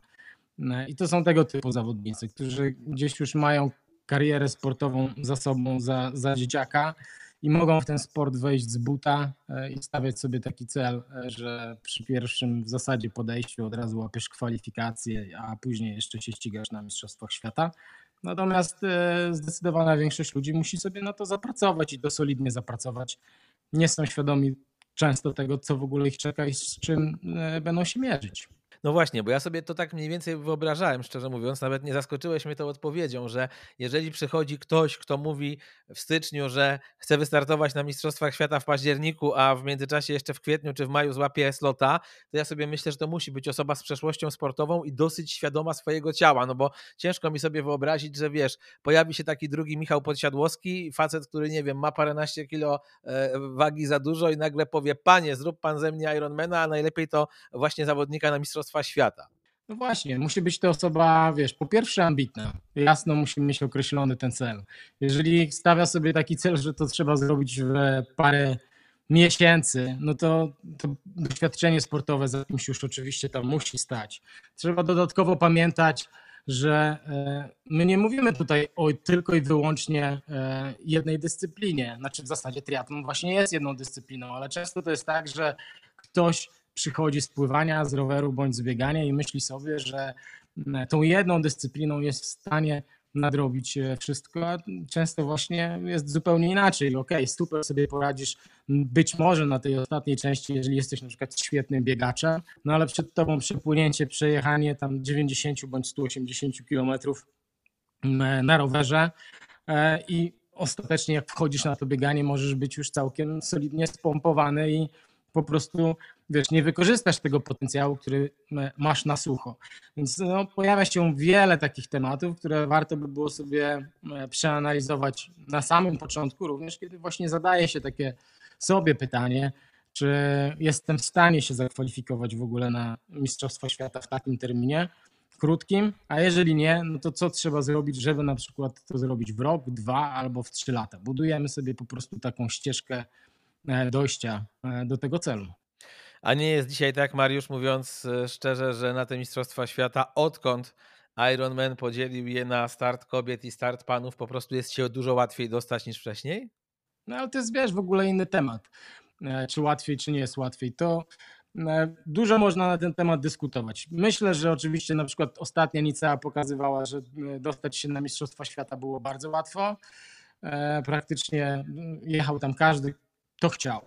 S3: I to są tego typu zawodnicy, którzy gdzieś już mają karierę sportową za sobą, za, za dzieciaka i mogą w ten sport wejść z buta e, i stawiać sobie taki cel, e, że przy pierwszym w zasadzie podejściu od razu łapiesz kwalifikacje, a później jeszcze się ścigasz na Mistrzostwach Świata. Natomiast e, zdecydowana większość ludzi musi sobie na to zapracować i to solidnie zapracować. Nie są świadomi często tego, co w ogóle ich czeka i z czym będą się mierzyć.
S1: No właśnie, bo ja sobie to tak mniej więcej wyobrażałem, szczerze mówiąc, nawet nie zaskoczyłeś mnie tą odpowiedzią, że jeżeli przychodzi ktoś, kto mówi w styczniu, że chce wystartować na Mistrzostwach Świata w październiku, a w międzyczasie jeszcze w kwietniu czy w maju złapie slota, to ja sobie myślę, że to musi być osoba z przeszłością sportową i dosyć świadoma swojego ciała, no bo ciężko mi sobie wyobrazić, że wiesz, pojawi się taki drugi Michał Podsiadłowski, facet, który nie wiem, ma paręnaście kilo e, wagi za dużo i nagle powie, panie, zrób pan ze mnie Ironmana, a najlepiej to właśnie zawodnika na Mistrzostwa Mistrzostwa Świata.
S3: No właśnie, musi być to osoba, wiesz, po pierwsze ambitna. Jasno musi mieć określony ten cel. Jeżeli stawia sobie taki cel, że to trzeba zrobić w parę miesięcy, no to, to doświadczenie sportowe za kimś już oczywiście tam musi stać. Trzeba dodatkowo pamiętać, że e, my nie mówimy tutaj o tylko i wyłącznie e, jednej dyscyplinie. Znaczy w zasadzie triatlon właśnie jest jedną dyscypliną, ale często to jest tak, że ktoś przychodzi z pływania, z roweru bądź z biegania i myśli sobie, że mm, tą jedną dyscypliną jest w stanie nadrobić wszystko, a często właśnie jest zupełnie inaczej. Okej, okay, super sobie poradzisz być może na tej ostatniej części, jeżeli jesteś na przykład świetnym biegaczem, no ale przed tobą przepłynięcie, przejechanie tam 90 bądź 180 kilometrów na rowerze i ostatecznie jak wchodzisz na to bieganie, możesz być już całkiem solidnie spompowany i po prostu wiesz, nie wykorzystasz tego potencjału, który masz na sucho. Więc no, pojawia się wiele takich tematów, które warto by było sobie przeanalizować na samym początku, również kiedy właśnie zadaje się takie sobie pytanie, czy jestem w stanie się zakwalifikować w ogóle na Mistrzostwa Świata w takim terminie krótkim, a jeżeli nie, no to co trzeba zrobić, żeby na przykład to zrobić w rok, dwa albo w trzy lata. Budujemy sobie po prostu taką ścieżkę e, dojścia e, do tego celu.
S1: A nie jest dzisiaj tak, Mariusz, mówiąc e, szczerze, że na te Mistrzostwa Świata, odkąd Ironman podzielił je na start kobiet i start panów, po prostu jest się dużo łatwiej dostać niż wcześniej?
S3: No ale to jest, wiesz, w ogóle inny temat. Czy łatwiej, czy nie jest łatwiej. To E, dużo można na ten temat dyskutować. Myślę, że oczywiście na przykład ostatnia Nicea pokazywała, że e, dostać się na Mistrzostwa Świata było bardzo łatwo. E, praktycznie jechał tam każdy, kto chciał.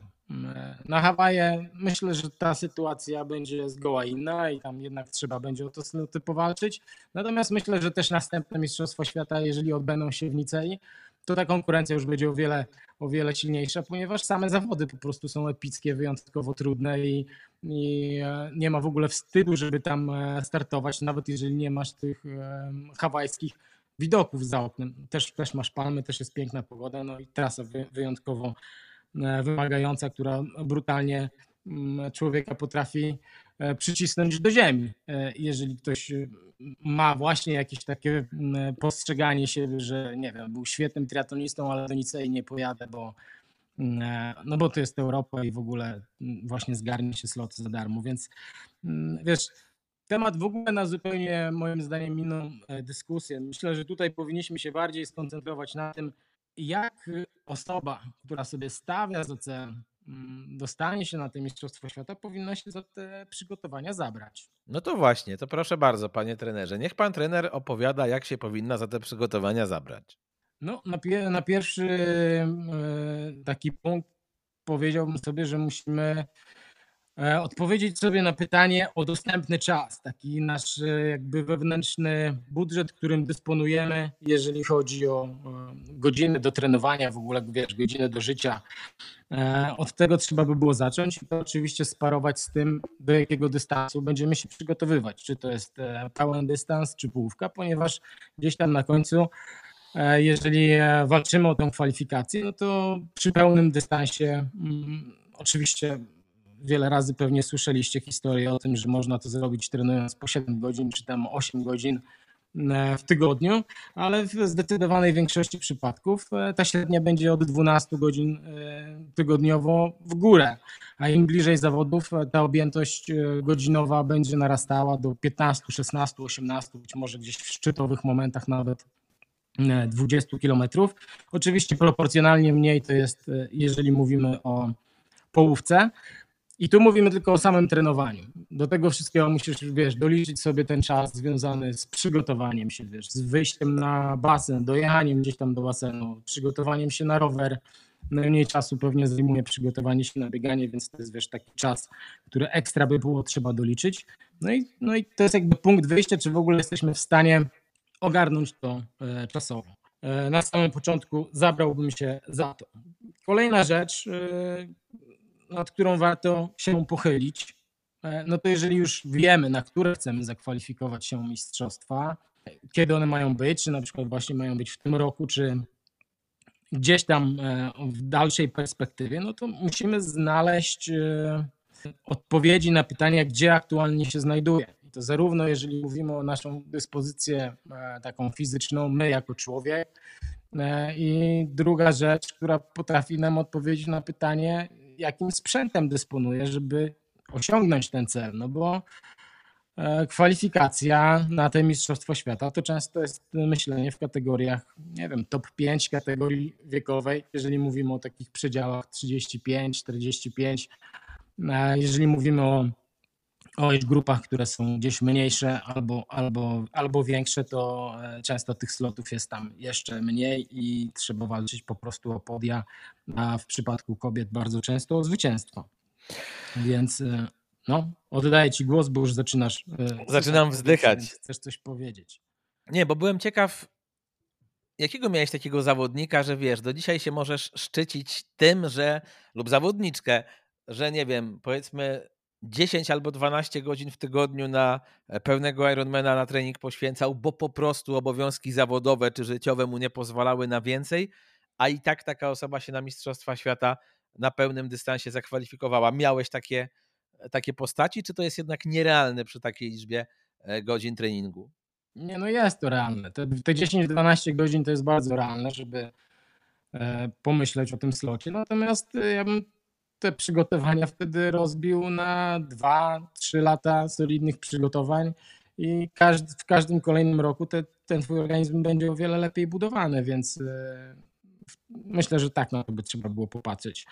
S3: Na Hawaje myślę, że ta sytuacja będzie zgoła inna i tam jednak trzeba będzie o to sloty powalczyć. Natomiast myślę, że też następne Mistrzostwa Świata, jeżeli odbędą się w Nicei, to ta konkurencja już będzie o wiele, o wiele silniejsza, ponieważ same zawody po prostu są epickie, wyjątkowo trudne i, i e, nie ma w ogóle wstydu, żeby tam e, startować, nawet jeżeli nie masz tych e, hawajskich widoków za oknem. Też, też masz palmy, też jest piękna pogoda, no i trasa wyjątkowo wymagająca, która brutalnie mm, człowieka potrafi przycisnąć do ziemi. Jeżeli ktoś ma właśnie jakieś takie mm, postrzeganie się, że nie wiem, był świetnym triatlonistą, ale do Nicei nie pojadę, bo mm, e, no bo to jest Europa i w ogóle właśnie zgarnie się slot za darmo, więc wiesz, temat w ogóle na zupełnie moim zdaniem inną e, dyskusję. Myślę, że tutaj powinniśmy się bardziej skoncentrować na tym, jak osoba, która sobie stawia za cel Mm, dostanie się na te Mistrzostwo Świata, powinno się za te przygotowania zabrać.
S1: No to właśnie, to proszę bardzo, panie trenerze. Niech pan trener opowiada, jak się powinna za te przygotowania zabrać.
S3: No, na, pie na pierwszy e, taki punkt powiedziałbym sobie, że musimy odpowiedzieć sobie na pytanie o dostępny czas, taki nasz e, jakby wewnętrzny budżet, którym dysponujemy, jeżeli chodzi o godziny do trenowania, w ogóle wiesz, godziny do życia. E, od tego trzeba by było zacząć i to oczywiście sparować z tym, do jakiego dystansu będziemy się przygotowywać, czy to jest pełen dystans, czy połówka, ponieważ gdzieś tam na końcu jeżeli walczymy o tę kwalifikację, no to przy pełnym dystansie mm, oczywiście wiele razy pewnie słyszeliście historię o tym, że można to zrobić trenując po 7 godzin czy tam 8 godzin e, w tygodniu, ale w zdecydowanej większości przypadków e, ta średnia będzie od 12 godzin e, tygodniowo w górę, a im bliżej zawodów ta objętość godzinowa będzie narastała do 15, 16, 18, być może gdzieś w szczytowych momentach nawet 20 kilometrów. Oczywiście proporcjonalnie mniej to jest, jeżeli mówimy o połówce. I tu mówimy tylko o samym trenowaniu. Do tego wszystkiego musisz, wiesz, doliczyć sobie ten czas związany z przygotowaniem się, wiesz, z wyjściem na basen, dojechaniem gdzieś tam do basenu, przygotowaniem się na rower. Najmniej czasu pewnie zajmuje przygotowanie się na bieganie, więc to jest, wiesz, taki czas, który ekstra by było trzeba doliczyć. No i, no i to jest jakby punkt wyjścia, czy w ogóle jesteśmy w stanie ogarnąć to e, czasowo. E, na samym początku zabrałbym się za to. Kolejna rzecz, e, nad którą warto się pochylić, e, no to jeżeli już wiemy, na które chcemy zakwalifikować się mistrzostwa, kiedy one mają być, czy na przykład właśnie mają być w tym roku, czy gdzieś tam e, w dalszej perspektywie, no to musimy znaleźć e, odpowiedzi na pytania, gdzie aktualnie się znajduje. I to zarówno jeżeli mówimy o naszą dyspozycję taką fizyczną, my jako człowiek, i druga rzecz, która potrafi nam odpowiedzieć na pytanie, jakim sprzętem dysponuje, żeby osiągnąć ten cel. No bo e, kwalifikacja na te Mistrzostwo Świata to często jest myślenie w kategoriach, nie wiem, top 5 kategorii wiekowej, jeżeli mówimy o takich przedziałach 35, 45. E, jeżeli mówimy o o grupach, które są gdzieś mniejsze albo, albo, albo większe, to e, często tych slotów jest tam jeszcze mniej i trzeba walczyć po prostu o podia, a w przypadku kobiet bardzo często o zwycięstwo. Więc e, no, oddaję Ci głos, bo już zaczynasz.
S1: E, Zaczynam wzdychać.
S3: Chcesz coś powiedzieć.
S1: Nie, bo byłem ciekaw, jakiego miałeś takiego zawodnika, że wiesz, do dzisiaj się możesz szczycić tym, że lub zawodniczkę, że nie wiem, powiedzmy 10 albo 12 godzin w tygodniu na e, pełnego Ironmana na trening poświęcał, bo po prostu obowiązki zawodowe czy życiowe mu nie pozwalały na więcej, a i tak taka osoba się na Mistrzostwa Świata na pełnym dystansie zakwalifikowała. Miałeś takie, takie postaci, czy to jest jednak nierealne przy takiej liczbie e, godzin treningu?
S3: Nie, no jest to realne. Te, te 10-12 godzin to jest bardzo realne, żeby e, pomyśleć o tym slocie. Natomiast ja bym te przygotowania wtedy rozbił na 2-3 lata solidnych przygotowań i każdy, w każdym kolejnym roku te, ten twój organizm będzie o wiele lepiej budowany, więc e, myślę, że tak na to by trzeba było popatrzeć.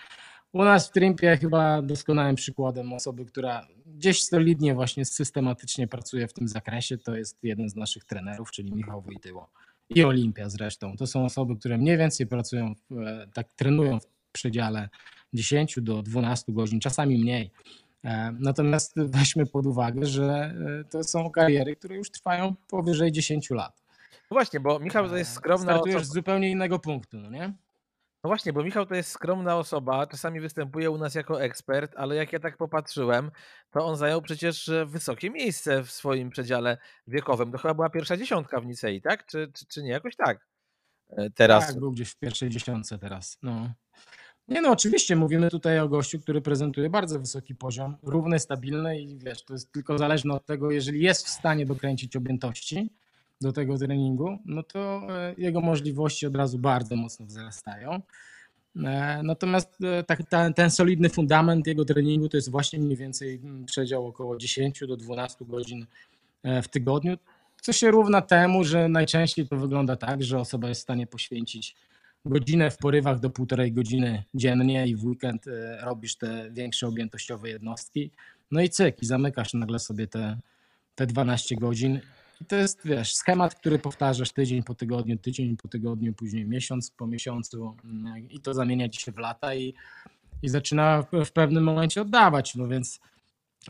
S3: U nas w Trimpie chyba doskonałym przykładem osoby, która gdzieś solidnie właśnie systematycznie pracuje w tym zakresie, to jest jeden z naszych trenerów, czyli Michał Wojtyło i Olimpia zresztą. To są osoby, które mniej więcej pracują, e, tak trenują w przedziale 10 do 12 godzin, czasami mniej. E, natomiast weźmy pod uwagę, że e, to są kariery, które już trwają powyżej 10 lat.
S1: No właśnie, bo Michał to jest skromna
S3: Startujesz osoba. z zupełnie innego punktu, no nie?
S1: No właśnie, bo Michał to jest skromna osoba, czasami występuje u nas jako ekspert, ale jak ja tak popatrzyłem, to on zajął przecież e, wysokie miejsce w swoim przedziale wiekowym. To chyba była pierwsza dziesiątka w Nicei, tak? Czy, czy, czy nie? Jakoś tak. Teraz.
S3: Tak, był gdzieś w pierwszej dziesiątce teraz. No. Nie no, oczywiście mówimy tutaj o gościu, który prezentuje bardzo wysoki poziom, równy, stabilny i wiesz, to jest tylko zależne od tego, jeżeli jest w stanie dokręcić objętości do tego treningu, no to e, jego możliwości od razu bardzo mocno wzrastają. E, natomiast e, tak, ta, ten solidny fundament jego treningu to jest właśnie mniej więcej przedział około 10 do 12 godzin w tygodniu, co się równa temu, że najczęściej to wygląda tak, że osoba jest w stanie poświęcić godzinę w porywach do półtorej godziny dziennie i w weekend e, robisz te większe objętościowe jednostki. No i cyk, i zamykasz nagle sobie te, te 12 godzin. I to jest, wiesz, schemat, który powtarzasz tydzień po tygodniu, tydzień po tygodniu, później miesiąc po miesiącu mm, i to zamienia ci się w lata i, i zaczyna w pewnym momencie oddawać. No więc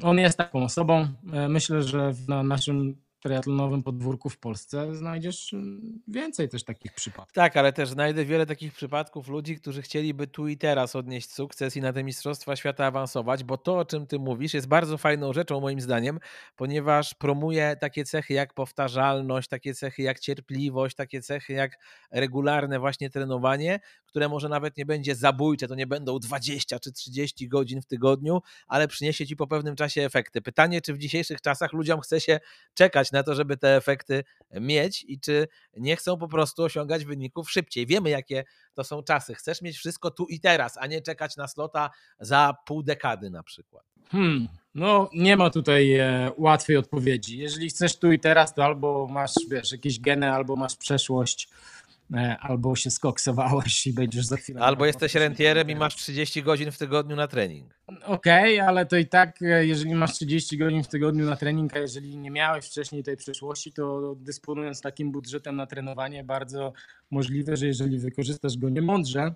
S3: on jest taką osobą. E, myślę, że na naszym triatlonowym podwórku w Polsce znajdziesz mm, więcej też takich przypadków.
S1: Tak, ale też znajdę wiele takich przypadków ludzi, którzy chcieliby tu i teraz odnieść sukces i na te Mistrzostwa Świata awansować, bo to, o czym ty mówisz, jest bardzo fajną rzeczą moim zdaniem, ponieważ promuje takie cechy jak powtarzalność, takie cechy jak cierpliwość, takie cechy jak regularne właśnie trenowanie, które może nawet nie będzie zabójcze, to nie będą 20 czy 30 godzin w tygodniu, ale przyniesie ci po pewnym czasie efekty. Pytanie, czy w dzisiejszych czasach ludziom chce się czekać na to, żeby te efekty mieć i czy nie chcą po prostu osiągać wyników szybciej. Wiemy, jakie to są czasy. Chcesz mieć wszystko tu i teraz, a nie czekać na slota za pół dekady na przykład.
S3: Hmm, no nie ma tutaj e, łatwej odpowiedzi. Jeżeli chcesz tu i teraz, to albo masz, wiesz, jakieś geny, albo masz przeszłość albo się skoksowałeś i będziesz za chwilę.
S1: Albo jesteś rentierem i masz 30 godzin w tygodniu na trening.
S3: Okej, okay, ale to i tak, e, jeżeli masz 30 godzin w tygodniu na trening, a jeżeli nie miałeś wcześniej tej przeszłości, to dysponując takim budżetem na trenowanie, bardzo możliwe, że jeżeli wykorzystasz go niemądrze,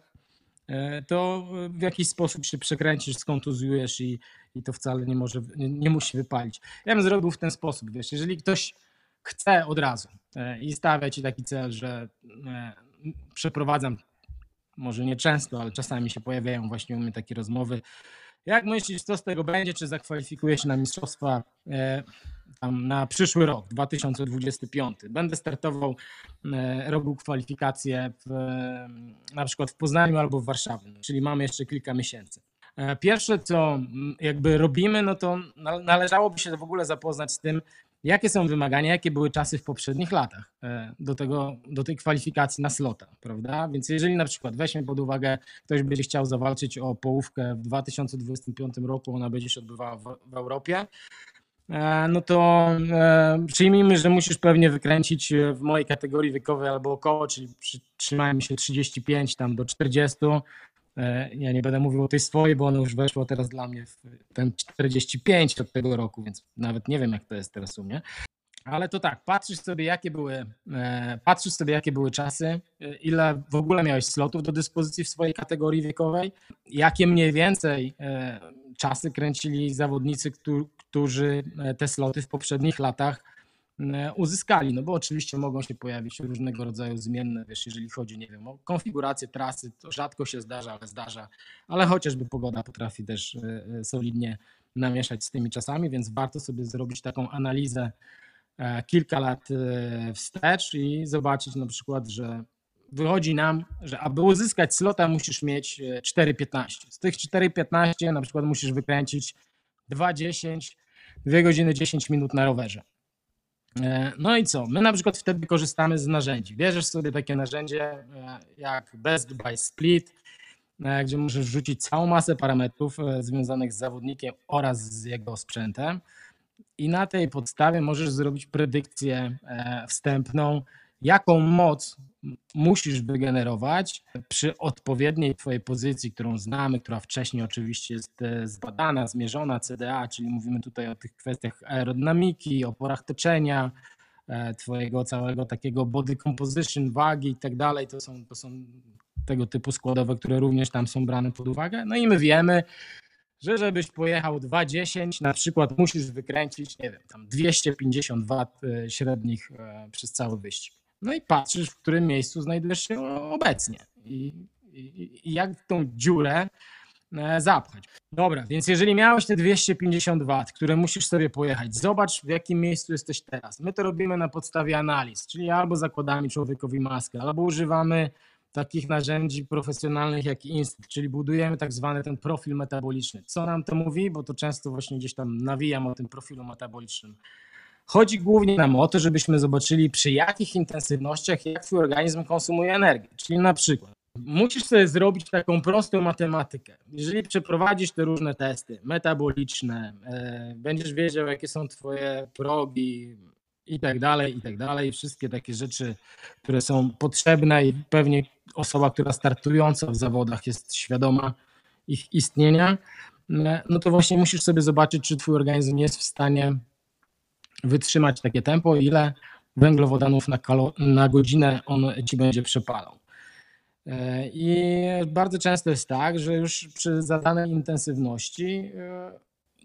S3: e, to w jakiś sposób się przekręcisz, skontuzujesz i, i to wcale nie może, nie, nie musi wypalić. Ja bym zrobił w ten sposób, wiesz, jeżeli ktoś chce od razu e, i stawia ci taki cel, że e, przeprowadzam, może nie często, ale czasami się pojawiają właśnie u mnie takie rozmowy. Jak myślisz, co z tego będzie? Czy zakwalifikuję się na mistrzostwa e, na przyszły rok, 2025? Będę startował, robił kwalifikacje w, na przykład w Poznaniu albo w Warszawie, czyli mamy jeszcze kilka miesięcy. Pierwsze, co jakby robimy, no to należałoby się w ogóle zapoznać z tym, Jakie są wymagania, jakie były czasy w poprzednich latach e, do, tego, do tej kwalifikacji na slota, prawda? Więc jeżeli na przykład weźmy pod uwagę, ktoś będzie chciał zawalczyć o połówkę w 2025 roku, ona będzie się odbywała w, w Europie, e, no to e, przyjmijmy, że musisz pewnie wykręcić w mojej kategorii wiekowej albo około, czyli trzymajmy się 35 tam do 40, E, ja nie będę mówił o tej swojej, bo ona już weszła teraz dla mnie w ten 45 od tego roku, więc nawet nie wiem, jak to jest teraz u mnie. Ale to tak, patrzysz sobie, jakie były, e, patrzysz sobie, jakie były czasy, e, ile w ogóle miałeś slotów do dyspozycji w swojej kategorii wiekowej, jakie mniej więcej czasy kręcili zawodnicy, którzy te sloty w poprzednich latach E, uzyskali, no bo oczywiście mogą się pojawić różnego rodzaju zmienne, wiesz, jeżeli chodzi, nie wiem, o konfigurację trasy, to rzadko się zdarza, ale zdarza, ale chociażby pogoda potrafi też e, e, solidnie namieszać z tymi czasami, więc warto sobie zrobić taką analizę kilka lat wstecz i zobaczyć na przykład, że wychodzi nam, że aby uzyskać slota musisz mieć 4,15. Z tych 4,15 na przykład musisz wykręcić 2,10, 2 godziny 10 minut na rowerze. E, no i co? My na przykład wtedy korzystamy z narzędzi. Bierzesz sobie takie narzędzie e, jak Best by Split, e, gdzie możesz wrzucić całą masę parametrów związanych z zawodnikiem oraz z jego sprzętem i na tej podstawie możesz zrobić predykcję wstępną, jaką moc musisz wygenerować przy odpowiedniej Twojej pozycji, którą znamy, która wcześniej oczywiście jest e, zbadana, zmierzona, CDA, czyli mówimy tutaj o tych kwestiach aerodynamiki, oporach toczenia, e, Twojego całego takiego body composition, wagi i tak dalej. To są, to są tego typu składowe, które również tam są brane pod uwagę. No i my wiemy, że żebyś pojechał 2.10, na przykład musisz wykręcić, nie wiem, tam 250 W e, średnich przez cały wyścig. No i patrzysz, w którym miejscu znajdujesz się obecnie i, i, i jak tą dziurę e, zapchać. Dobra, więc jeżeli miałeś te 250 W, które musisz sobie pojechać, zobacz w jakim miejscu jesteś teraz. My to robimy na podstawie analiz, czyli albo zakładamy człowiekowi maskę, albo używamy takich narzędzi profesjonalnych jak Inst, czyli budujemy tak zwany ten profil metaboliczny. Co nam to mówi? Bo to często właśnie gdzieś tam nawijam o tym profilu metabolicznym. Chodzi głównie nam o to, żebyśmy zobaczyli przy jakich intensywnościach jak twój organizm konsumuje energię. Czyli na przykład musisz sobie zrobić taką prostą matematykę. Jeżeli przeprowadzisz te różne testy metaboliczne, e, będziesz wiedział jakie są twoje progi i tak dalej, i tak dalej, wszystkie takie rzeczy, które są potrzebne i pewnie osoba, która startująca w zawodach jest świadoma ich istnienia, e, no to właśnie musisz sobie zobaczyć, czy twój organizm jest w stanie wytrzymać takie tempo, ile węglowodanów na, kalo, na godzinę on ci będzie przepalał. E, I bardzo często jest tak, że już przy zadanej intensywności, e,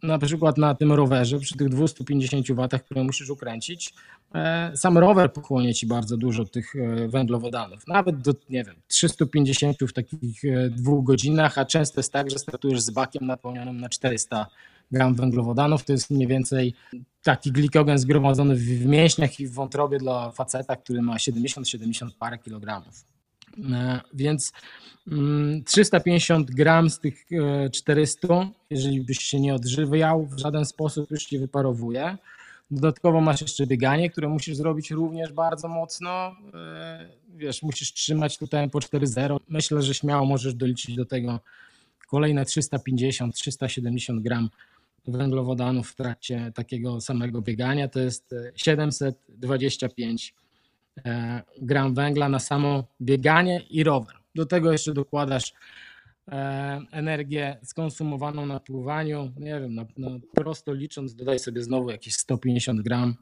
S3: na przykład na tym rowerze, przy tych 250 W, które musisz ukręcić, e, sam rower pochłonie ci bardzo dużo tych węglowodanów, nawet do, nie wiem, 350 w takich dwóch godzinach, a często jest tak, że startujesz z bakiem napełnionym na 400 gram węglowodanów. To jest mniej więcej taki glikogen zgromadzony w mięśniach i w wątrobie dla faceta, który ma 70-70 parę kilogramów. E, więc 350 mm, gram z tych 400, e, jeżeli byś się nie odżywiał, w żaden sposób już ci wyparowuje. Dodatkowo masz jeszcze bieganie, które musisz zrobić również bardzo mocno. E, wiesz, musisz trzymać tutaj po 4.0. Myślę, że śmiało możesz doliczyć do tego kolejne 350-370 gram węglowodanów w trakcie takiego samego biegania to jest 725 e, e, gram węgla na samo bieganie i rower. Do tego jeszcze dokładasz e, energię skonsumowaną na pływaniu. Nie wiem, na, na prosto licząc, dodaj sobie znowu jakieś 150 gram,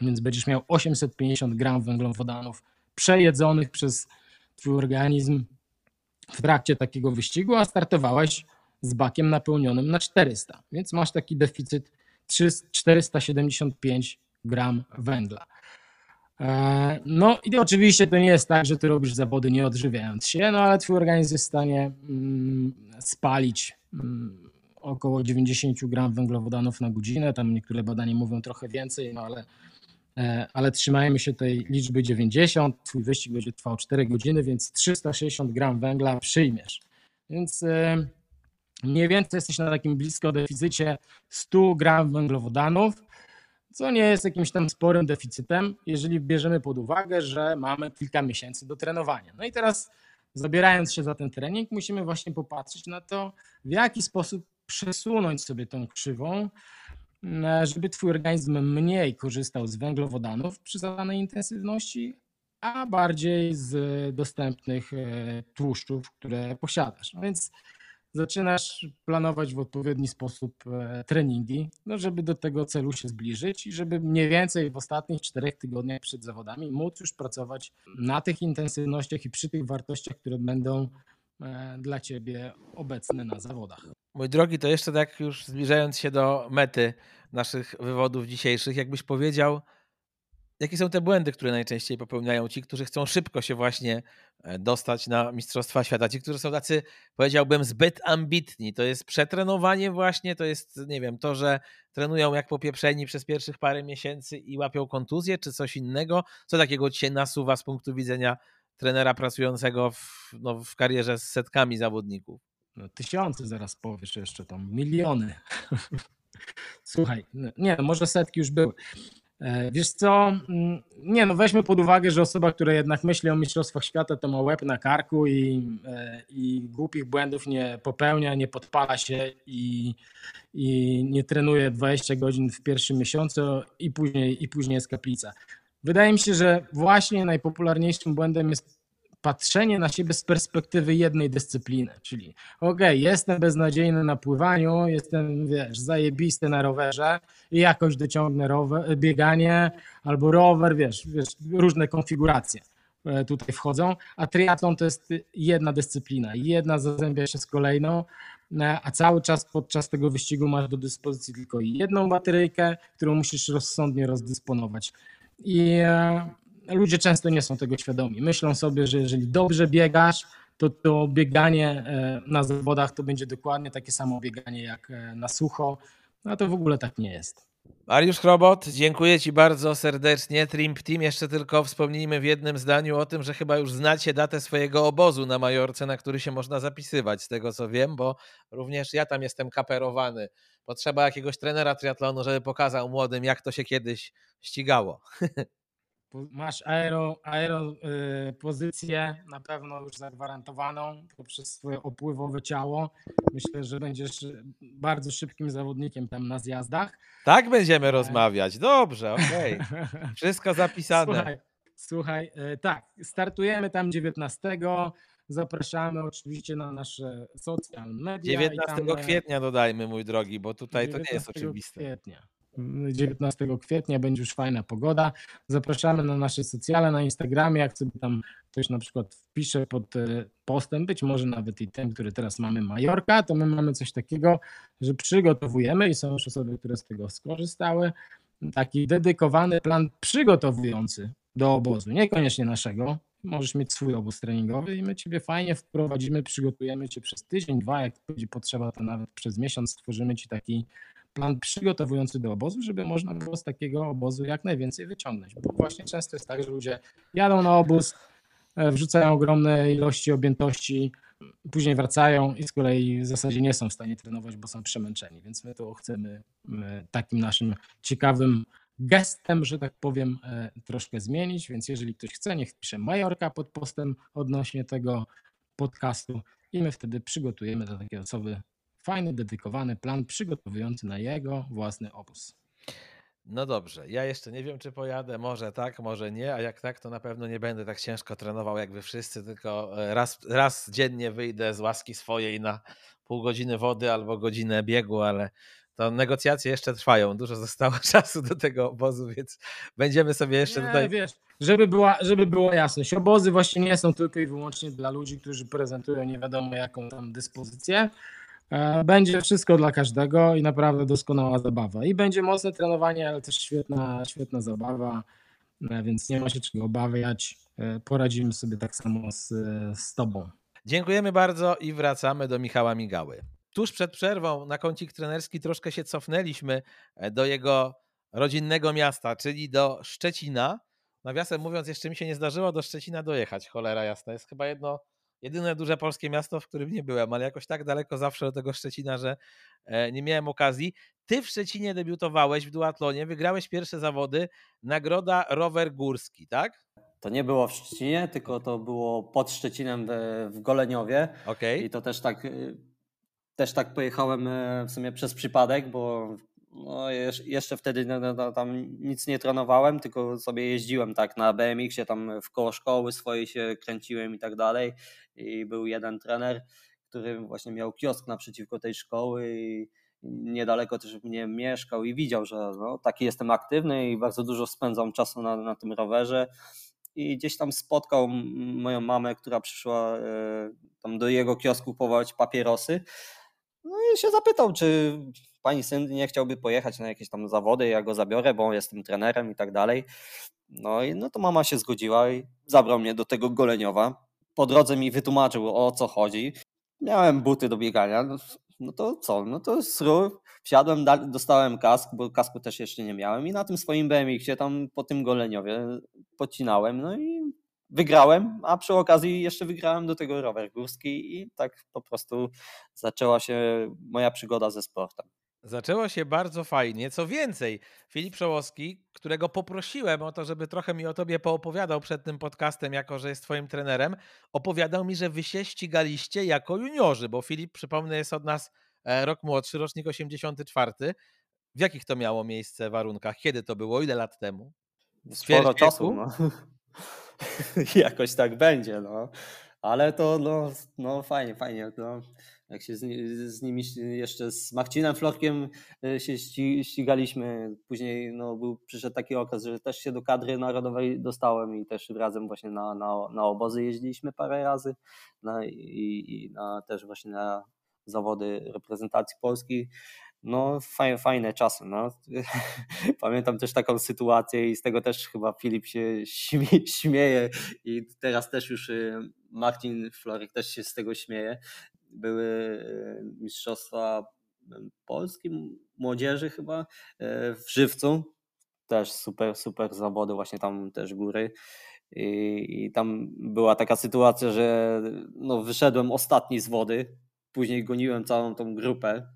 S3: więc będziesz miał 850 gram węglowodanów przejedzonych przez Twój organizm w trakcie takiego wyścigu, a startowałeś z bakiem napełnionym na 400, więc masz taki deficyt 475 gram węgla. E, no i oczywiście to nie jest tak, że ty robisz zawody nie odżywiając się, no ale twój organizm jest w stanie mm, spalić mm, około 90 gram węglowodanów na godzinę. Tam niektóre badania mówią trochę więcej, no ale, e, ale trzymajmy się tej liczby 90. Twój wyścig będzie trwał 4 godziny, więc 360 gram węgla przyjmiesz. Więc e, Mniej więcej jesteś na takim blisko deficycie 100 gram węglowodanów, co nie jest jakimś tam sporym deficytem, jeżeli bierzemy pod uwagę, że mamy kilka miesięcy do trenowania. No i teraz zabierając się za ten trening, musimy właśnie popatrzeć na to, w jaki sposób przesunąć sobie tą krzywą, żeby twój organizm mniej korzystał z węglowodanów przy zadanej intensywności, a bardziej z dostępnych e, tłuszczów, które posiadasz. No więc zaczynasz planować w odpowiedni sposób e, treningi, no żeby do tego celu się zbliżyć i żeby mniej więcej w ostatnich czterech tygodniach przed zawodami móc już pracować na tych intensywnościach i przy tych wartościach, które będą e, dla ciebie obecne na zawodach.
S1: Mój drogi, to jeszcze tak już zbliżając się do mety naszych wywodów dzisiejszych, jakbyś powiedział, jakie są te błędy, które najczęściej popełniają ci, którzy chcą szybko się właśnie e, dostać na Mistrzostwa Świata. Ci, którzy są tacy, powiedziałbym, zbyt ambitni. To jest przetrenowanie właśnie, to jest, nie wiem, to, że trenują jak popieprzeni przez pierwszych parę miesięcy i łapią kontuzję, czy coś innego. Co takiego ci się nasuwa z punktu widzenia trenera pracującego w, no, w karierze z setkami zawodników?
S3: No, tysiące zaraz powiesz jeszcze tam, miliony. Słuchaj, no, nie, może setki już były. E, wiesz co, mm, nie no weźmy pod uwagę, że osoba, która jednak myśli o Mistrzostwach Świata, to ma łeb na karku i, e, i głupich błędów nie popełnia, nie podpala się i, i nie trenuje 20 godzin w pierwszym miesiącu i później, i później jest kaplica. Wydaje mi się, że właśnie najpopularniejszym błędem jest patrzenie na siebie z perspektywy jednej dyscypliny, czyli okej, okay, jestem beznadziejny na pływaniu, jestem, wiesz, zajebisty na rowerze i jakoś dociągnę rower, bieganie albo rower, wiesz, wiesz, różne konfiguracje e, tutaj wchodzą, a triatlon to jest jedna dyscyplina, jedna zazębia się z kolejną, e, a cały czas podczas tego wyścigu masz do dyspozycji tylko jedną bateryjkę, którą musisz rozsądnie rozdysponować. I e, ludzie często nie są tego świadomi. Myślą sobie, że jeżeli dobrze biegasz, to to bieganie e, na zawodach to będzie dokładnie takie samo bieganie jak e, na sucho, a to w ogóle tak nie jest.
S1: Mariusz Chrobot, dziękuję Ci bardzo serdecznie. Trimp Team, jeszcze tylko wspomnijmy w jednym zdaniu o tym, że chyba już znacie datę swojego obozu na Majorce, na który się można zapisywać, z tego co wiem, bo również ja tam jestem kaperowany. Potrzeba jakiegoś trenera triatlonu, żeby pokazał młodym, jak to się kiedyś ścigało.
S3: masz aero, aero y, pozycję na pewno już zagwarantowaną poprzez swoje opływowe ciało. Myślę, że będziesz bardzo szybkim zawodnikiem tam na zjazdach.
S1: Tak będziemy e... rozmawiać. Dobrze, okej. Okay. Wszystko zapisane.
S3: Słuchaj, słuchaj y, tak, startujemy tam 19. Zapraszamy oczywiście na nasze social media.
S1: 19 tam... E, kwietnia dodajmy, mój drogi, bo tutaj to nie jest oczywiste.
S3: Kwietnia. 19 kwietnia będzie już fajna pogoda. Zapraszamy na nasze socjale, na Instagramie, jak sobie tam ktoś na przykład wpisze pod e, postem, być może nawet i ten, który teraz mamy Majorka, to my mamy coś takiego, że przygotowujemy i są już osoby, które z tego skorzystały, taki dedykowany plan przygotowujący do obozu, niekoniecznie naszego, możesz mieć swój obóz treningowy i my Ciebie fajnie wprowadzimy, przygotujemy Cię przez tydzień, dwa, jak będzie potrzeba, to nawet przez miesiąc stworzymy Ci taki plan przygotowujący do obozu, żeby można było z takiego obozu jak najwięcej wyciągnąć. Bo właśnie często jest tak, że ludzie jadą na obóz, e, wrzucają ogromne ilości objętości, później wracają i z kolei w zasadzie nie są w stanie trenować, bo są przemęczeni. Więc my to chcemy takim naszym ciekawym gestem, że tak powiem, e, troszkę zmienić. Więc jeżeli ktoś chce, niech pisze Majorka pod postem odnośnie tego podcastu i my wtedy przygotujemy osoby fajny, dedykowany plan przygotowujący na jego własny obóz.
S1: No dobrze, ja jeszcze nie wiem, czy pojadę, może tak, może nie, a jak tak, to na pewno nie będę tak ciężko trenował jak wy wszyscy, tylko e, raz, raz dziennie wyjdę z łaski swojej na pół godziny wody albo godzinę biegu, ale to negocjacje jeszcze trwają, dużo zostało czasu do tego obozu, więc będziemy sobie jeszcze
S3: nie,
S1: tutaj...
S3: Wiesz, żeby, była, żeby było jasność, obozy właśnie nie są tylko i wyłącznie dla ludzi, którzy prezentują nie wiadomo jaką tam dyspozycję, będzie wszystko dla każdego i naprawdę doskonała zabawa. I będzie mocne trenowanie, ale też świetna, świetna zabawa, e, więc nie ma się czego obawiać. E, poradzimy sobie tak samo z, z Tobą.
S1: Dziękujemy bardzo i wracamy do Michała Migały. Tuż przed przerwą na kącik trenerski troszkę się cofnęliśmy do jego rodzinnego miasta, czyli do Szczecina. Nawiasem mówiąc, jeszcze mi się nie zdarzyło do Szczecina dojechać, cholera jasna. Jest chyba jedno jedyne duże polskie miasto, w którym nie byłem, ale jakoś tak daleko zawsze do tego Szczecina, że e, nie miałem okazji. Ty w Szczecinie debiutowałeś w duatlonie, wygrałeś pierwsze zawody, nagroda rower górski, tak?
S2: To nie było w Szczecinie, tylko to było pod Szczecinem w, Goleniowie.
S1: Okay.
S2: I to też tak, y, też tak pojechałem e, w sumie przez przypadek, bo No, jeszcze wtedy no, tam nic nie trenowałem, tylko sobie jeździłem tak na BMX-ie, tam w koło szkoły swojej się kręciłem i tak dalej. I był jeden trener, który właśnie miał kiosk naprzeciwko tej szkoły i niedaleko też mnie mieszkał i widział, że no, taki jestem aktywny i bardzo dużo spędzam czasu na, na tym rowerze. I gdzieś tam spotkał moją mamę, która przyszła e, tam do jego kiosku kupować papierosy. No i się zapytał, czy pani syn nie chciałby pojechać na jakieś tam zawody, ja go zabiorę, bo jestem trenerem i tak dalej. No i no to mama się zgodziła i zabrał mnie do tego goleniowa. Po drodze mi wytłumaczył o co chodzi. Miałem buty do biegania, no, no to co, no to sru, wsiadłem, dostałem kask, bo kasku też jeszcze nie miałem i na tym swoim BMX-ie tam po tym goleniowie pocinałem, no i wygrałem, a przy okazji jeszcze wygrałem do tego rower górski i tak po prostu zaczęła się moja przygoda ze sportem.
S1: Zaczęło się bardzo fajnie. Co więcej, Filip Szołowski, którego poprosiłem o to, żeby trochę mi o tobie poopowiadał przed tym podcastem, jako że jest twoim trenerem, opowiadał mi, że wy się ścigaliście jako juniorzy, bo Filip, przypomnę, jest od nas e, rok młodszy, rocznik 84. W jakich to miało miejsce warunkach? Kiedy to było? Ile lat temu?
S2: Sporo czasu. No. Jakoś tak będzie, no. Ale to no, no fajnie, fajnie. No jak się z, z, nimi jeszcze z Marcinem Florkiem e, się ścigaliśmy. Później no, był, przyszedł taki okres, że też się do kadry narodowej dostałem i też razem właśnie na, na, na obozy jeździliśmy parę razy na, i, i na, też właśnie na zawody reprezentacji Polski. No, fajne, fajne czasy. No. Pamiętam też taką sytuację i z tego też chyba Filip się śmie, śmieje i teraz też już y, Marcin Florek też się z tego śmieje, były e, Mistrzostwa Polski Młodzieży chyba e, w Żywcu. Też super, super zawody, właśnie tam też góry. I, I, tam była taka sytuacja, że no, wyszedłem ostatni z wody, później goniłem całą tą grupę.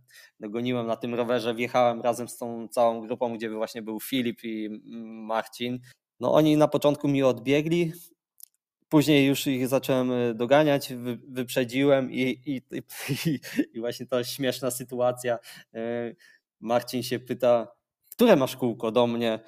S2: Goniłem na tym rowerze, wjechałem razem z tą całą grupą, gdzie właśnie był Filip i Marcin. No oni na początku mi odbiegli, Później już ich zacząłem e, doganiać, wyprzedziłem i, i, i, i właśnie ta śmieszna sytuacja. E, Marcin się pyta, które masz kółko do mnie?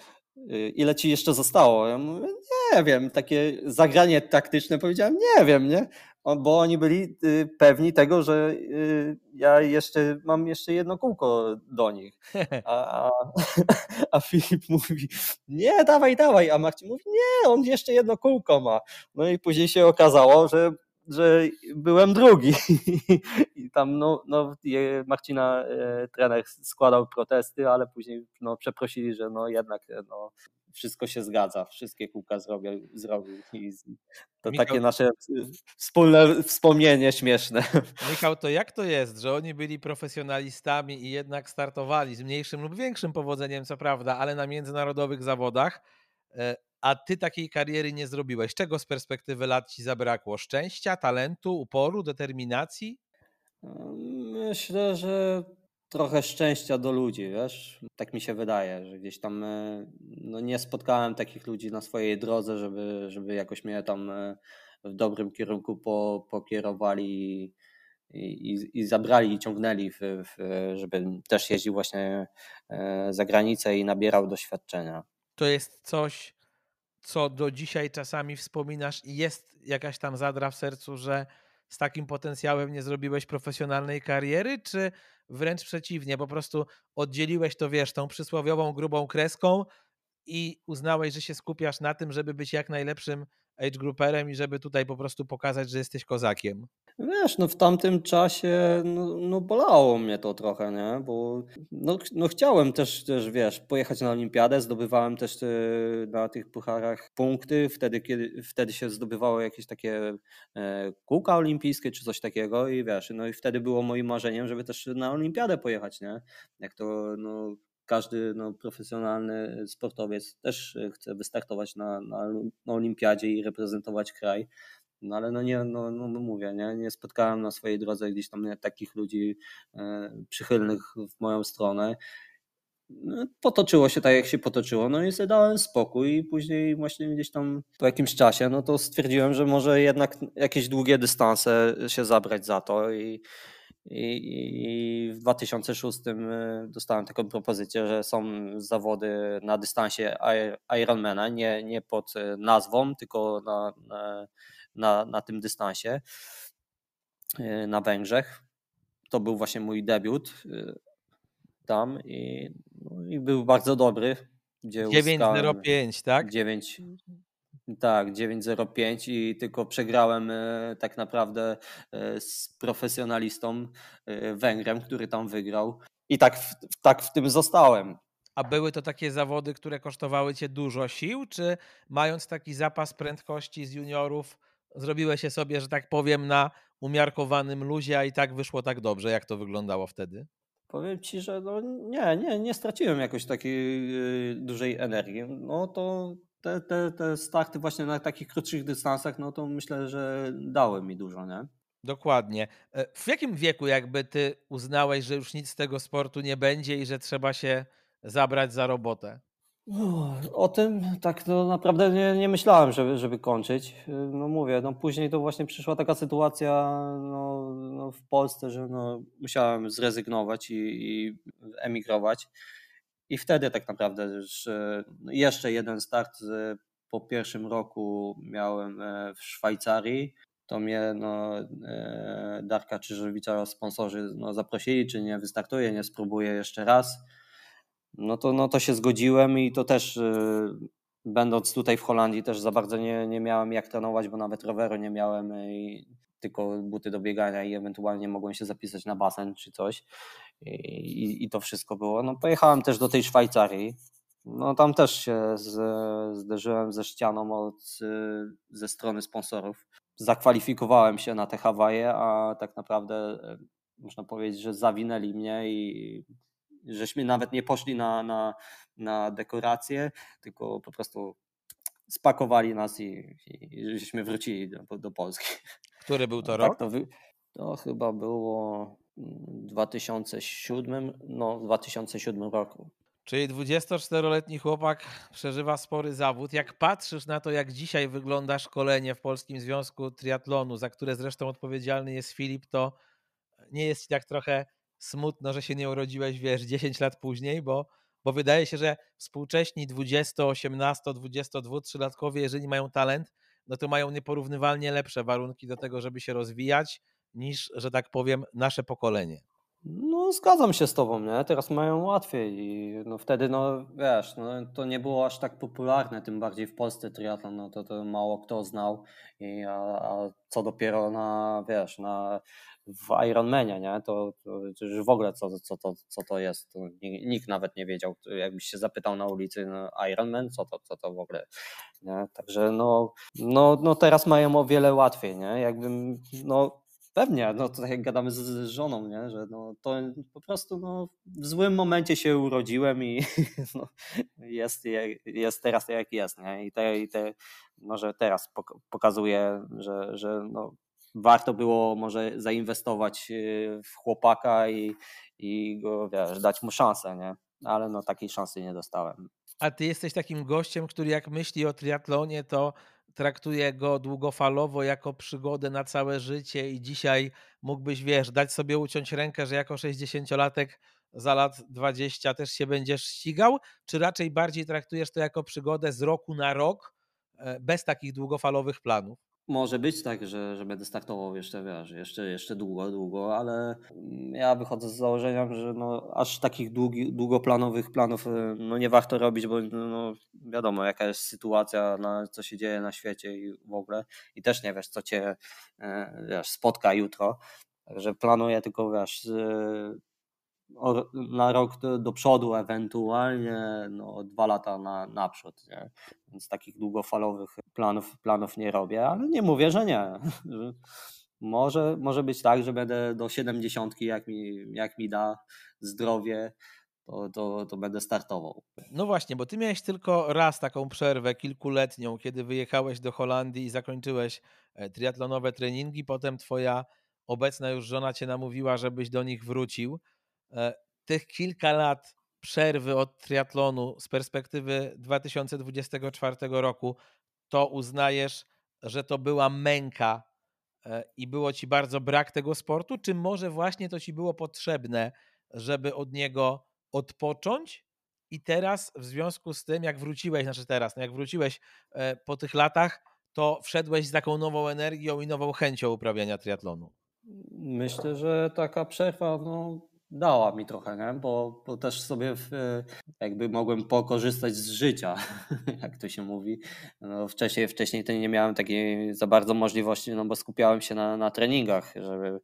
S2: E, ile ci jeszcze zostało? Ja mówię, nie wiem, takie zagranie taktyczne powiedziałem, nie wiem, nie? Bo oni byli y, pewni tego, że y, ja jeszcze mam jeszcze jedno kółko do nich. A, a, a Filip mówi, nie, dawaj, dawaj, a Marcin mówi, nie, on jeszcze jedno kółko ma. No i później się okazało, że że byłem drugi. I tam no, no, Marcina e, trener składał protesty, ale później no, przeprosili, że no jednak no, wszystko się zgadza, wszystkie kółka zrobił. zrobił. I to Michał, takie nasze wspólne wspomnienie śmieszne.
S1: Michał, to jak to jest, że oni byli profesjonalistami i jednak startowali z mniejszym lub większym powodzeniem, co prawda, ale na międzynarodowych zawodach, e, a ty takiej kariery nie zrobiłeś. Czego z perspektywy lat ci zabrakło? Szczęścia, talentu, uporu, determinacji?
S2: Myślę, że trochę szczęścia do ludzi, wiesz? Tak mi się wydaje, że gdzieś tam e, no nie spotkałem takich ludzi na swojej drodze, żeby, żeby jakoś mnie tam e, w dobrym kierunku po, pokierowali i, i, i zabrali i ciągnęli, w, w, żeby też jeździł właśnie e, za granicę i nabierał doświadczenia.
S1: To jest coś, co do dzisiaj czasami wspominasz i jest jakaś tam zadra w sercu, że z takim potencjałem nie zrobiłeś profesjonalnej kariery, czy wręcz przeciwnie, po prostu oddzieliłeś to, wiesz, tą przysłowiową grubą kreską i uznałeś, że się skupiasz na tym, żeby być jak najlepszym age grouperem i żeby tutaj po prostu pokazać, że jesteś kozakiem?
S2: Wiesz, no w tamtym czasie no, no bolało mnie to trochę, nie? Bo no, no chciałem też, też, wiesz, pojechać na olimpiadę, zdobywałem też y, na tych pucharach punkty, wtedy, kiedy, wtedy się zdobywało jakieś takie e, kółka olimpijskie czy coś takiego i wiesz, no i wtedy było moim marzeniem, żeby też na olimpiadę pojechać, nie? Jak to, no każdy no, profesjonalny sportowiec też e, chce wystartować na, na, na olimpiadzie i reprezentować kraj. No ale no nie, no, no, no mówię, nie, nie spotkałem na swojej drodze gdzieś tam takich ludzi e, przychylnych w moją stronę. No, potoczyło się tak, jak się potoczyło, no i sobie dałem spokój i później właśnie gdzieś tam po jakimś czasie, no to stwierdziłem, że może jednak jakieś długie dystanse się zabrać za to i I, I, w 2006 y, dostałem taką propozycję, że są zawody na dystansie Ironmana, nie, nie pod y, nazwą, tylko na, na, na tym dystansie y, na Węgrzech. To był właśnie mój debiut tam i, no, i był bardzo dobry.
S1: 9.05, tak?
S2: 9, tak, 9.05 i tylko przegrałem e, tak naprawdę e, z profesjonalistą e, Węgrem, który tam wygrał. I tak, tak w tym zostałem.
S1: A były to takie zawody, które kosztowały cię dużo sił, czy mając taki zapas prędkości z juniorów, zrobiłeś się sobie, że tak powiem, na umiarkowanym luzie, a i tak wyszło tak dobrze? Jak to wyglądało wtedy?
S2: Powiem ci, że no nie, nie, nie straciłem jakoś takiej dużej energii. No to te, te, te starty właśnie na takich krótszych dystansach, no to myślę, że dały mi dużo, nie?
S1: Dokładnie. E, w jakim wieku jakby ty uznałeś, że już nic z tego sportu nie będzie i że trzeba się zabrać za robotę?
S2: O tym tak no naprawdę nie, nie myślałem, żeby, żeby kończyć. No mówię, no później to właśnie przyszła taka sytuacja no, no w Polsce, że no musiałem zrezygnować i, i emigrować. I wtedy tak naprawdę już no, jeszcze jeden start po pierwszym roku miałem e, w Szwajcarii. To mnie no, e, Darka Czyżowicza sponsorzy no, zaprosili, czy nie wystartuję, nie spróbuję jeszcze raz. No to, no to się zgodziłem i to też e, będąc tutaj w Holandii też za bardzo nie, nie miałem jak trenować, bo nawet roweru nie miałem i tylko buty do biegania i ewentualnie mogłem się zapisać na basen czy coś i, i to wszystko było. No pojechałem też do tej Szwajcarii, no tam też się z, zderzyłem ze ścianą od, ze strony sponsorów. Zakwalifikowałem się na te Hawaje, a tak naprawdę e, można powiedzieć, że zawinęli mnie i żeśmy nawet nie poszli na, na, na dekoracje, tylko po prostu spakowali nas i, i żeśmy wrócili do, do Polski.
S1: Który był to tak rok?
S2: Tak to, wy, to chyba było 2007, no w 2007 roku.
S1: Czyli 24-letni chłopak przeżywa spory zawód. Jak patrzysz na to, jak dzisiaj wygląda szkolenie w Polskim Związku Triatlonu, za które zresztą odpowiedzialny jest Filip, to nie jest ci tak trochę smutno, że się nie urodziłeś, wiesz, 10 lat później, bo, bo wydaje się, że współcześni 20, 18, 22, 3-latkowie, jeżeli mają talent, no to mają nieporównywalnie lepsze warunki do tego, żeby się rozwijać, niż, że tak powiem, nasze pokolenie.
S2: No, zgadzam się z tobą, nie? Teraz mają łatwiej i no wtedy, no wiesz, no, to nie było aż tak popularne, tym bardziej w Polsce triatlon, no to, to mało kto znał, I, a, a co dopiero na, wiesz, na, w Ironmanie, nie? To, to, to w ogóle co, co, to, co to jest, to nikt nawet nie wiedział, jakbyś się zapytał na ulicy no, Ironman, co to, co to w ogóle, nie? Także no, no, no teraz mają o wiele łatwiej, nie? Jakbym, no Pewnie, no to tak jak gadamy z, z żoną, nie? że no, to po prostu no, w złym momencie się urodziłem i no, jest, jest teraz jak jest. Nie? I, te, i te, może teraz pokazuje, że, że no, warto było może zainwestować y, w chłopaka i, i go wiesz, dać mu szansę, nie? ale no, takiej szansy nie dostałem.
S1: A ty jesteś takim gościem, który jak myśli o triatlonie, to traktuje go długofalowo jako przygodę na całe życie i dzisiaj mógłbyś, wiesz, dać sobie uciąć rękę, że jako 60-latek za lat 20 też się będziesz ścigał, czy raczej bardziej traktujesz to jako przygodę z roku na rok, e, bez takich długofalowych planów?
S2: Może być tak, że, że będę startował jeszcze, wiesz, jeszcze, jeszcze długo, długo, ale ja wychodzę z założenia, że no, aż takich długi, długoplanowych planów e, no, nie warto robić, bo no, wiadomo, jaka jest sytuacja, na, co się dzieje na świecie i w ogóle i też nie wiesz, co cię e, wiesz, spotka jutro. Także planuję tylko, wiesz, na rok do, do, przodu, ewentualnie no, dwa lata na, naprzód. Nie? Więc takich długofalowych planów, planów nie robię, ale nie mówię, że nie. Może, może być tak, że będę do 70, jak mi, jak mi da zdrowie, to, to, to będę startował.
S1: No właśnie, bo ty miałeś tylko raz taką przerwę kilkuletnią, kiedy wyjechałeś do Holandii i zakończyłeś e, triatlonowe treningi. Potem twoja obecna już żona cię namówiła, żebyś do nich wrócił. E, tych kilka lat przerwy od triatlonu z perspektywy 2024 roku, to uznajesz, że to była męka e, i było ci bardzo brak tego sportu, czy może właśnie to ci było potrzebne, żeby od niego odpocząć i teraz w związku z tym, jak wróciłeś, znaczy teraz, no jak wróciłeś e, po tych latach, to wszedłeś z taką nową energią i nową chęcią uprawiania triatlonu?
S2: Myślę, że taka przerwa no, dała mi trochę, nie? Bo, bo też sobie w, jakby mogłem pokorzystać z życia, jak to się mówi. No, wcześniej, wcześniej to nie miałem takiej za bardzo możliwości, no bo skupiałem się na, na treningach, żeby,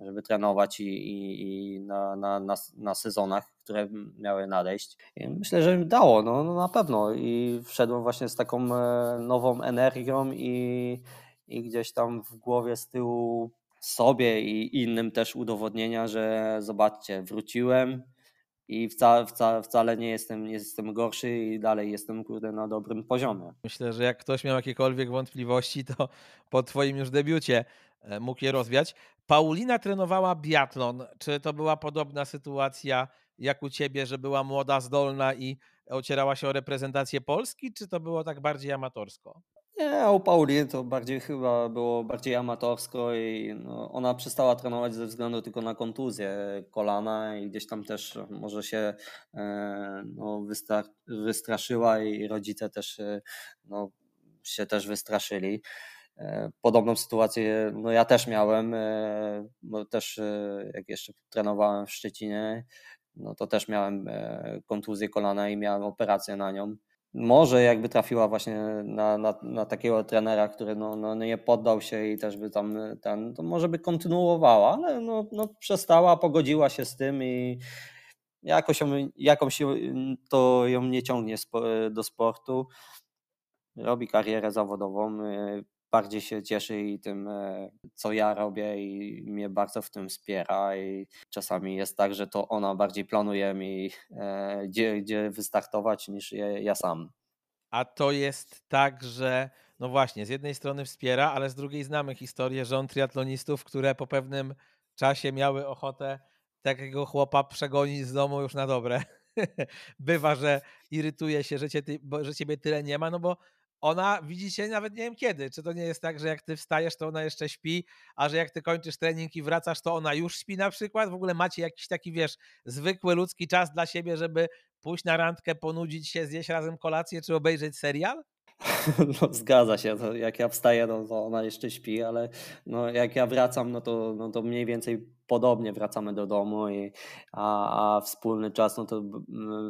S2: żeby trenować i, i, i na, na, na, na sezonach, które miały nadejść. I myślę, że mi dało, no, no na pewno. I wszedłem właśnie z taką e, nową energią i, i gdzieś tam w głowie z tyłu sobie i innym też udowodnienia, że zobaczcie, wróciłem i wcale, wcale, wcale nie, jestem, nie jestem gorszy i dalej jestem kurde na dobrym poziomie.
S1: Myślę, że jak ktoś miał jakiekolwiek wątpliwości, to po twoim już debiucie e, mógł je rozwiać. Paulina trenowała biatlon. Czy to była podobna sytuacja jak u ciebie, że była młoda, zdolna i ocierała się o reprezentację Polski, czy to było tak bardziej amatorsko?
S2: Nie, u Pauliny to bardziej chyba było bardziej amatorsko i no, ona przestała trenować ze względu tylko na kontuzję kolana i gdzieś tam też może się e, no, wystraszyła i rodzice też e, no, się też wystraszyli. E, podobną sytuację no ja też miałem, bo też jak jeszcze trenowałem w Szczecinie, no to też miałem kontuzję kolana i miałem operację na nią może jakby trafiła właśnie na, na, na takiego trenera, który no, no nie poddał się i też by tam ten, to może by kontynuowała, ale no, no przestała, pogodziła się z tym i jakoś, jakąś to ją nie ciągnie do sportu. Robi karierę zawodową, y, bardziej się cieszy i tym, e, co ja robię i mnie bardzo w tym wspiera i czasami jest tak, że to ona bardziej planuje mi, e, gdzie, gdzie wystartować niż ja sam.
S1: A to jest tak, że no właśnie, z jednej strony wspiera, ale z drugiej znamy historię żon triatlonistów, które po pewnym czasie miały ochotę takiego chłopa przegonić z domu już na dobre. Bywa, że irytuje się, że, cię, że ciebie tyle nie ma, no bo ona widzi się nawet nie wiem kiedy. Czy to nie jest tak, że jak ty wstajesz, to ona jeszcze śpi, a że jak ty kończysz trening i wracasz, to ona już śpi na przykład? W ogóle macie jakiś taki, wiesz, zwykły ludzki czas dla siebie, żeby pójść na randkę, ponudzić się, zjeść razem kolację, czy obejrzeć serial?
S2: No, zgadza się, jak ja wstaję, no, to ona jeszcze śpi, ale no, jak ja wracam, no to, no to mniej więcej podobnie wracamy do domu, i, a, a wspólny czas, no to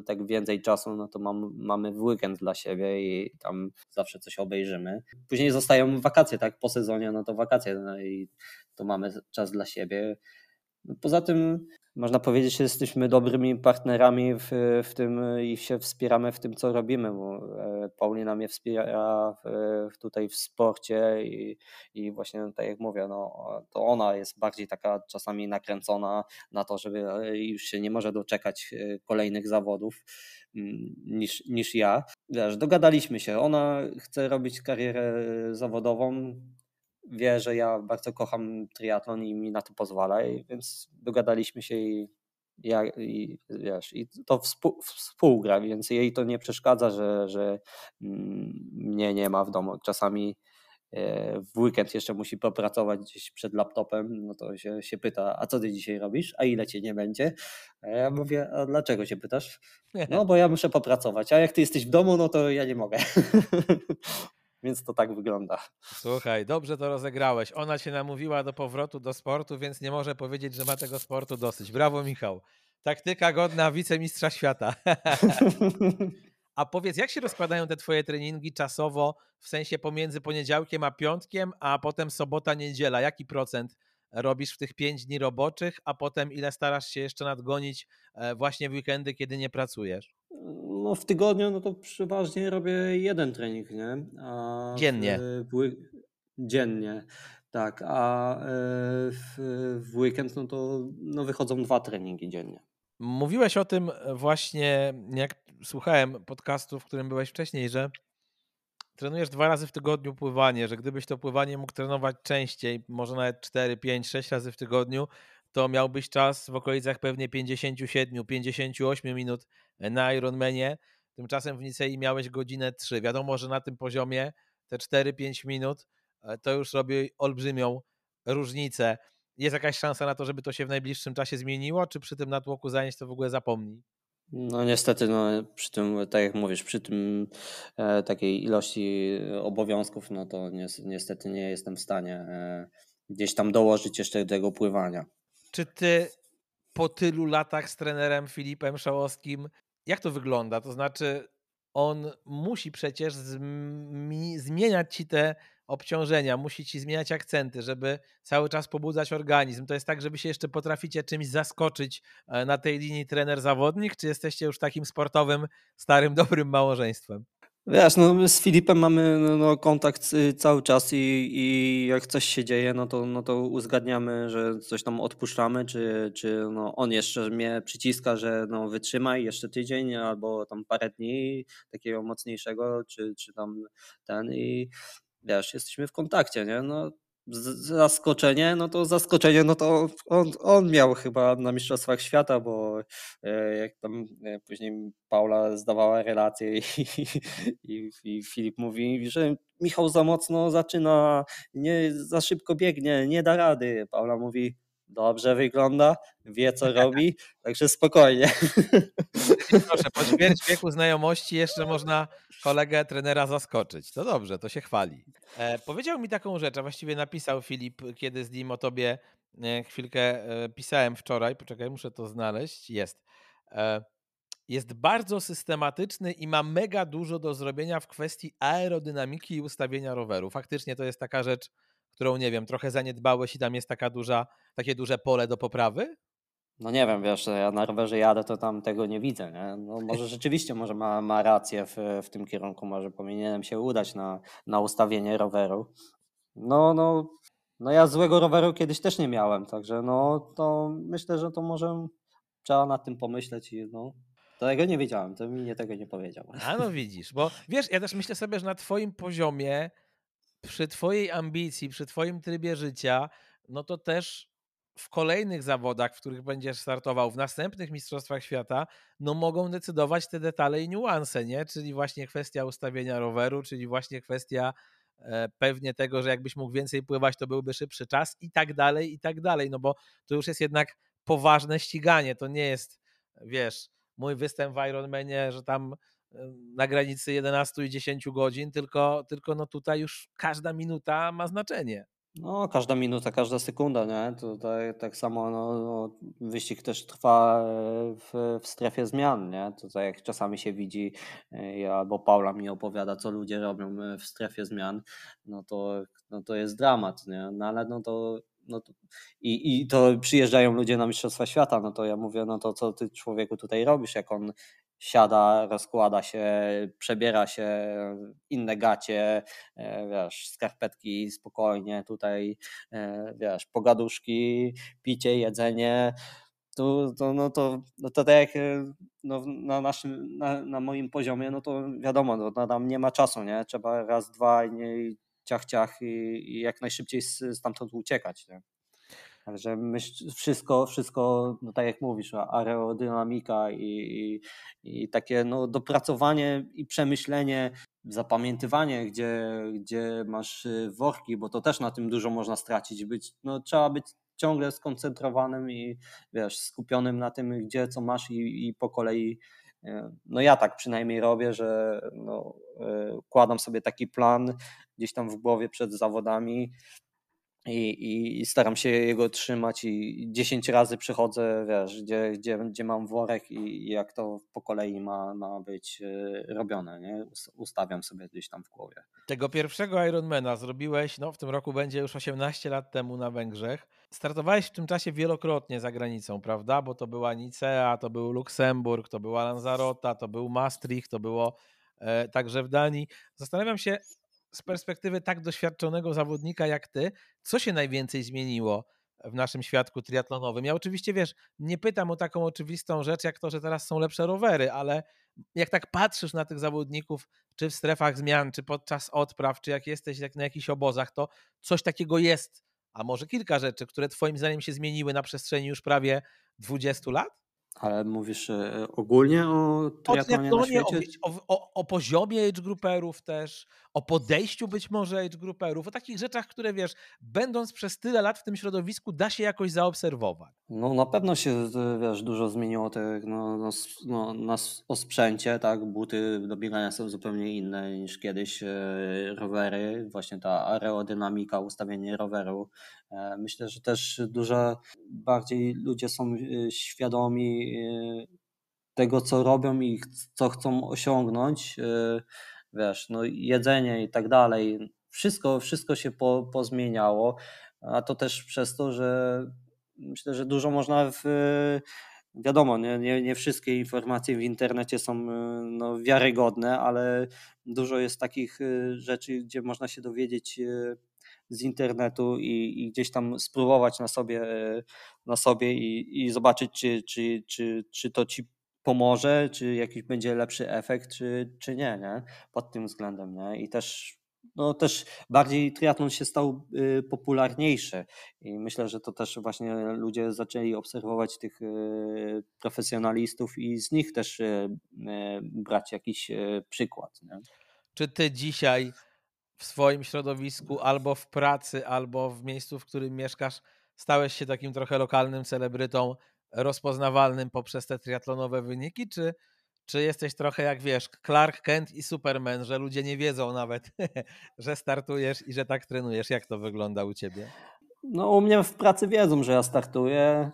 S2: tak więcej czasu, no to mam, mamy w weekend dla siebie i tam zawsze coś obejrzymy. Później zostają wakacje, tak, po sezonie, no to wakacje no i to mamy czas dla siebie. Poza tym można powiedzieć, że jesteśmy dobrymi partnerami w, w tym i się wspieramy w tym, co robimy, e, Paulina mnie wspiera w, tutaj w sporcie i, i właśnie tak jak mówię, no, to ona jest bardziej taka czasami nakręcona na to, żeby już się nie może doczekać e, kolejnych zawodów mm, niż, niż ja. Wiesz, dogadaliśmy się, ona chce robić karierę zawodową, wie, że ja bardzo kocham triatlon i mi na to pozwala, i więc dogadaliśmy się i, ja, i wiesz, i to współ, współgra, więc jej to nie przeszkadza, że, że mm, mnie nie ma w domu. Czasami e, w weekend jeszcze musi popracować gdzieś przed laptopem, no to się, się pyta, a co ty dzisiaj robisz? A ile cię nie będzie? A ja mówię, a dlaczego się pytasz? No bo ja muszę popracować, a jak ty jesteś w domu, no to ja nie mogę. Więc to tak wygląda.
S1: Słuchaj, dobrze to rozegrałeś. Ona cię namówiła do powrotu do sportu, więc nie może powiedzieć, że ma tego sportu dosyć. Brawo, Michał. Taktyka godna wicemistrza świata. A powiedz, jak się rozkładają te twoje treningi czasowo, w sensie pomiędzy poniedziałkiem a piątkiem, a potem sobota, niedziela? Jaki procent robisz w tych pięć dni roboczych, a potem ile starasz się jeszcze nadgonić e, właśnie w weekendy, kiedy nie pracujesz?
S2: No w tygodniu no to przeważnie robię jeden trening, nie?
S1: A dziennie.
S2: W, w, dziennie, tak. A e, w, w weekend no to no wychodzą dwa treningi dziennie.
S1: Mówiłeś o tym właśnie, jak słuchałem podcastu, w którym byłeś wcześniej, że trenujesz dwa razy w tygodniu pływanie, że gdybyś to pływanie mógł trenować częściej, może nawet 4, 5, 6 razy w tygodniu, to miałbyś czas w okolicach pewnie 57, 58 minut na Ironmanie. Tymczasem w Nicei miałeś godzinę 3. Wiadomo, że na tym poziomie te 4-5 minut e, to już robi olbrzymią różnice. Jest jakaś szansa na to, żeby to się w najbliższym czasie zmieniło, czy przy tym natłoku zajęć to w ogóle zapomnij?
S2: No niestety, no, przy tym, tak jak mówisz, przy tym e, takiej ilości obowiązków, no to niestety nie jestem w stanie e, gdzieś tam dołożyć jeszcze tego pływania.
S1: Czy ty po tylu latach z trenerem Filipem Szałowskim, jak to wygląda? To znaczy, on musi przecież zmieniać ci te obciążenia, musi ci zmieniać akcenty, żeby cały czas pobudzać organizm. To jest tak, żeby się jeszcze potraficie czymś zaskoczyć e, na tej linii trener-zawodnik, czy jesteście już takim sportowym, starym, dobrym małżeństwem?
S2: Wiesz, no z Filipem mamy no, no, kontakt y, cały czas i, i jak coś się dzieje, no to, no to uzgadniamy, że coś tam odpuszczamy, czy, czy no on jeszcze mnie przyciska, że no wytrzymaj jeszcze tydzień albo tam parę dni takiego mocniejszego, czy, czy tam ten i wiesz, jesteśmy w kontakcie, nie? No, zaskoczenie, no to zaskoczenie, no to on, on miał chyba na Mistrzostwach Świata, bo e, jak tam e, później Paula zdawała relację i, i, i Filip mówi, że Michał za mocno zaczyna, nie, za szybko biegnie, nie da rady. Paula mówi, dobrze wygląda, wie co robi, także spokojnie.
S1: Proszę, po ćwierć wieku znajomości jeszcze można kolegę trenera zaskoczyć. To dobrze, to się chwali. E, powiedział mi taką rzecz, a właściwie napisał Filip, kiedy z nim o tobie e, chwilkę e, pisałem wczoraj. Poczekaj, muszę to znaleźć. Jest. E, jest bardzo systematyczny i ma mega dużo do zrobienia w kwestii aerodynamiki i ustawienia roweru. Faktycznie to jest taka rzecz, którą nie wiem, trochę zaniedbałeś i tam jest taka duża, takie duże pole do poprawy?
S2: No nie wiem, wiesz, ja na rowerze jadę, to tam tego nie widzę, nie? No może rzeczywiście, może ma, ma rację w, w tym kierunku, może powinienem się udać na, na ustawienie roweru. No, no, no ja złego roweru kiedyś też nie miałem, także no to myślę, że to może trzeba nad tym pomyśleć i no, tego nie wiedziałem, to mi nie tego nie powiedział.
S1: A no widzisz, bo wiesz, ja też myślę sobie, że na twoim poziomie przy twojej ambicji, przy twoim trybie życia, no to też w kolejnych zawodach, w których będziesz startował, w następnych Mistrzostwach Świata, no mogą decydować te detale i niuanse, nie? Czyli właśnie kwestia ustawienia roweru, czyli właśnie kwestia e, pewnie tego, że jakbyś mógł więcej pływać, to byłby szybszy czas i tak dalej, i tak dalej, no bo to już jest jednak poważne ściganie, to nie jest, wiesz, mój występ w Ironmanie, że tam na granicy 11 i 10 godzin, tylko, tylko no tutaj już każda minuta ma znaczenie.
S2: No, każda minuta, każda sekunda, nie? Tutaj tak samo no, no, wyścig też trwa e, w, w strefie zmian, nie? Tutaj jak czasami się widzi, e, albo Paula mi opowiada, co ludzie robią e, w strefie zmian, no to, no to jest dramat, nie? No ale no to no to, i, i to przyjeżdżają ludzie na Mistrzostwa Świata, no to ja mówię, no to co ty człowieku tutaj robisz, jak on siada, rozkłada się, przebiera się, inne gacie, e, wiesz, skarpetki spokojnie, tutaj, e, wiesz, pogaduszki, picie, jedzenie, to, to, no to, no to tak jak e, no, na naszym, na, na moim poziomie, no to wiadomo, no, tam nie ma czasu, nie? Trzeba raz, dwa i nie, ciach, ciach i, i jak najszybciej stamtąd uciekać, nie? Także myśl, wszystko, wszystko, no tak jak mówisz, aerodynamika i, i, i, takie no, dopracowanie i przemyślenie, zapamiętywanie, gdzie, gdzie masz y, worki, bo to też na tym dużo można stracić. Być, no, trzeba być ciągle skoncentrowanym i wiesz, skupionym na tym, gdzie co masz i, i po kolei. Y, no ja tak przynajmniej robię, że no, y, układam sobie taki plan gdzieś tam w głowie przed zawodami, i, i, staram się jego trzymać i 10 razy przychodzę, wiesz, gdzie, gdzie, gdzie mam worek i, jak to po kolei ma, ma być e, robione, nie? Ustawiam sobie gdzieś tam w głowie.
S1: Tego pierwszego Ironmana zrobiłeś, no w tym roku będzie już 18 lat temu na Węgrzech. Startowałeś w tym czasie wielokrotnie za granicą, prawda? Bo to była Nicea, to był Luksemburg, to była Lanzarote, to był Maastricht, to było e, także w Danii. Zastanawiam się, z perspektywy tak doświadczonego zawodnika jak ty, co się najwięcej zmieniło w naszym świadku triatlonowym? Ja oczywiście, wiesz, nie pytam o taką oczywistą rzecz, jak to, że teraz są lepsze rowery, ale jak tak patrzysz na tych zawodników, czy w strefach zmian, czy podczas odpraw, czy jak jesteś jak na jakichś obozach, to coś takiego jest, a może kilka rzeczy, które twoim zdaniem się zmieniły na przestrzeni już prawie 20 lat?
S2: Ale mówisz e, ogólnie o triatlonie na świecie?
S1: O, o, o poziomie age grouperów też, o podejściu być może age grouperów, o takich rzeczach, które wiesz, będąc przez tyle lat w tym środowisku, da się jakoś zaobserwować?
S2: No na pewno się wiesz, dużo zmieniło te, no, no, no, na o sprzęcie, tak? Buty do biegania są zupełnie inne niż kiedyś. E, rowery, właśnie ta aerodynamika, ustawienie roweru. E, myślę, że też dużo bardziej ludzie są świadomi tego, co robią i co chcą osiągnąć wiesz, no jedzenie i tak dalej, wszystko, wszystko się po, pozmieniało, a to też przez to, że myślę, że dużo można w, wiadomo, nie, nie, nie wszystkie informacje w internecie są no, wiarygodne, ale dużo jest takich y, rzeczy, gdzie można się dowiedzieć z internetu i, i gdzieś tam spróbować na sobie, na sobie i, i zobaczyć, czy, czy, czy, czy to ci pomoże, czy jakiś będzie lepszy efekt, czy, czy nie, nie? Pod tym względem, nie? I też no też bardziej triatlon się stał y, popularniejszy i myślę, że to też właśnie ludzie zaczęli obserwować tych y, profesjonalistów i z nich też y, brać jakiś przykład. Nie?
S1: Czy ty dzisiaj w swoim środowisku, albo w pracy, albo w miejscu, w którym mieszkasz, stałeś się takim trochę lokalnym celebrytą, rozpoznawalnym poprzez te triatlonowe wyniki, czy, czy jesteś trochę jak wiesz, Clark Kent i Superman, że ludzie nie wiedzą nawet, że startujesz i że tak trenujesz? Jak to wygląda u ciebie?
S2: No, u mnie w pracy wiedzą, że ja startuję.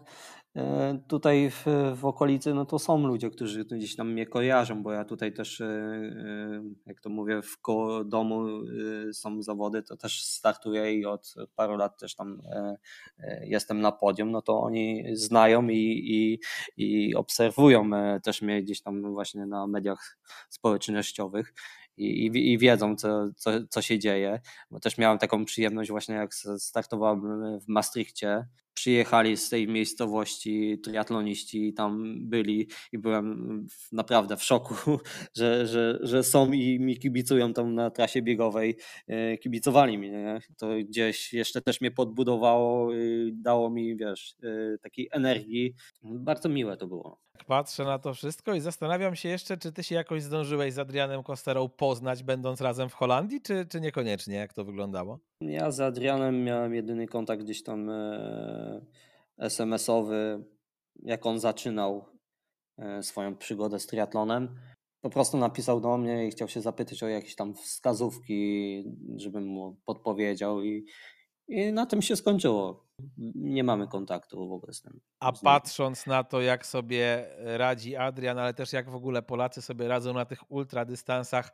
S2: E, tutaj w, w, okolicy no to są ludzie, którzy gdzieś tam mnie kojarzą, bo ja tutaj też, e, e, jak to mówię, w koło domu są zawody, to też startuję i od paru lat też tam jestem na podium, no to oni znają i, i, i obserwują też mnie gdzieś tam właśnie na mediach społecznościowych i, i, i wiedzą, co, co, co się dzieje. Bo też miałem taką przyjemność właśnie, jak startowałem w Maastrichcie. Przyjechali z tej miejscowości triatloniści i tam byli i byłem naprawdę w szoku, że, że, że są i mi kibicują tam na trasie biegowej. E, kibicowali mi, nie? To gdzieś jeszcze też mnie podbudowało, dało mi, wiesz, e, takiej energii. Bardzo miłe to było.
S1: Patrzę na to wszystko i zastanawiam się jeszcze, czy ty się jakoś zdążyłeś z Adrianem Kosterą poznać, będąc razem w Holandii, czy, czy niekoniecznie? Jak to wyglądało?
S2: Ja z Adrianem miałem jedyny kontakt gdzieś tam e, SMS-owy, jak on zaczynał e, swoją przygodę z triatlonem. Po prostu napisał do mnie i chciał się zapytać o jakieś tam wskazówki, żebym mu podpowiedział i, i na tym się skończyło. Nie mamy kontaktu w ogóle z tym.
S1: A patrząc na to, jak sobie radzi Adrian, ale też jak w ogóle Polacy sobie radzą na tych ultradystansach,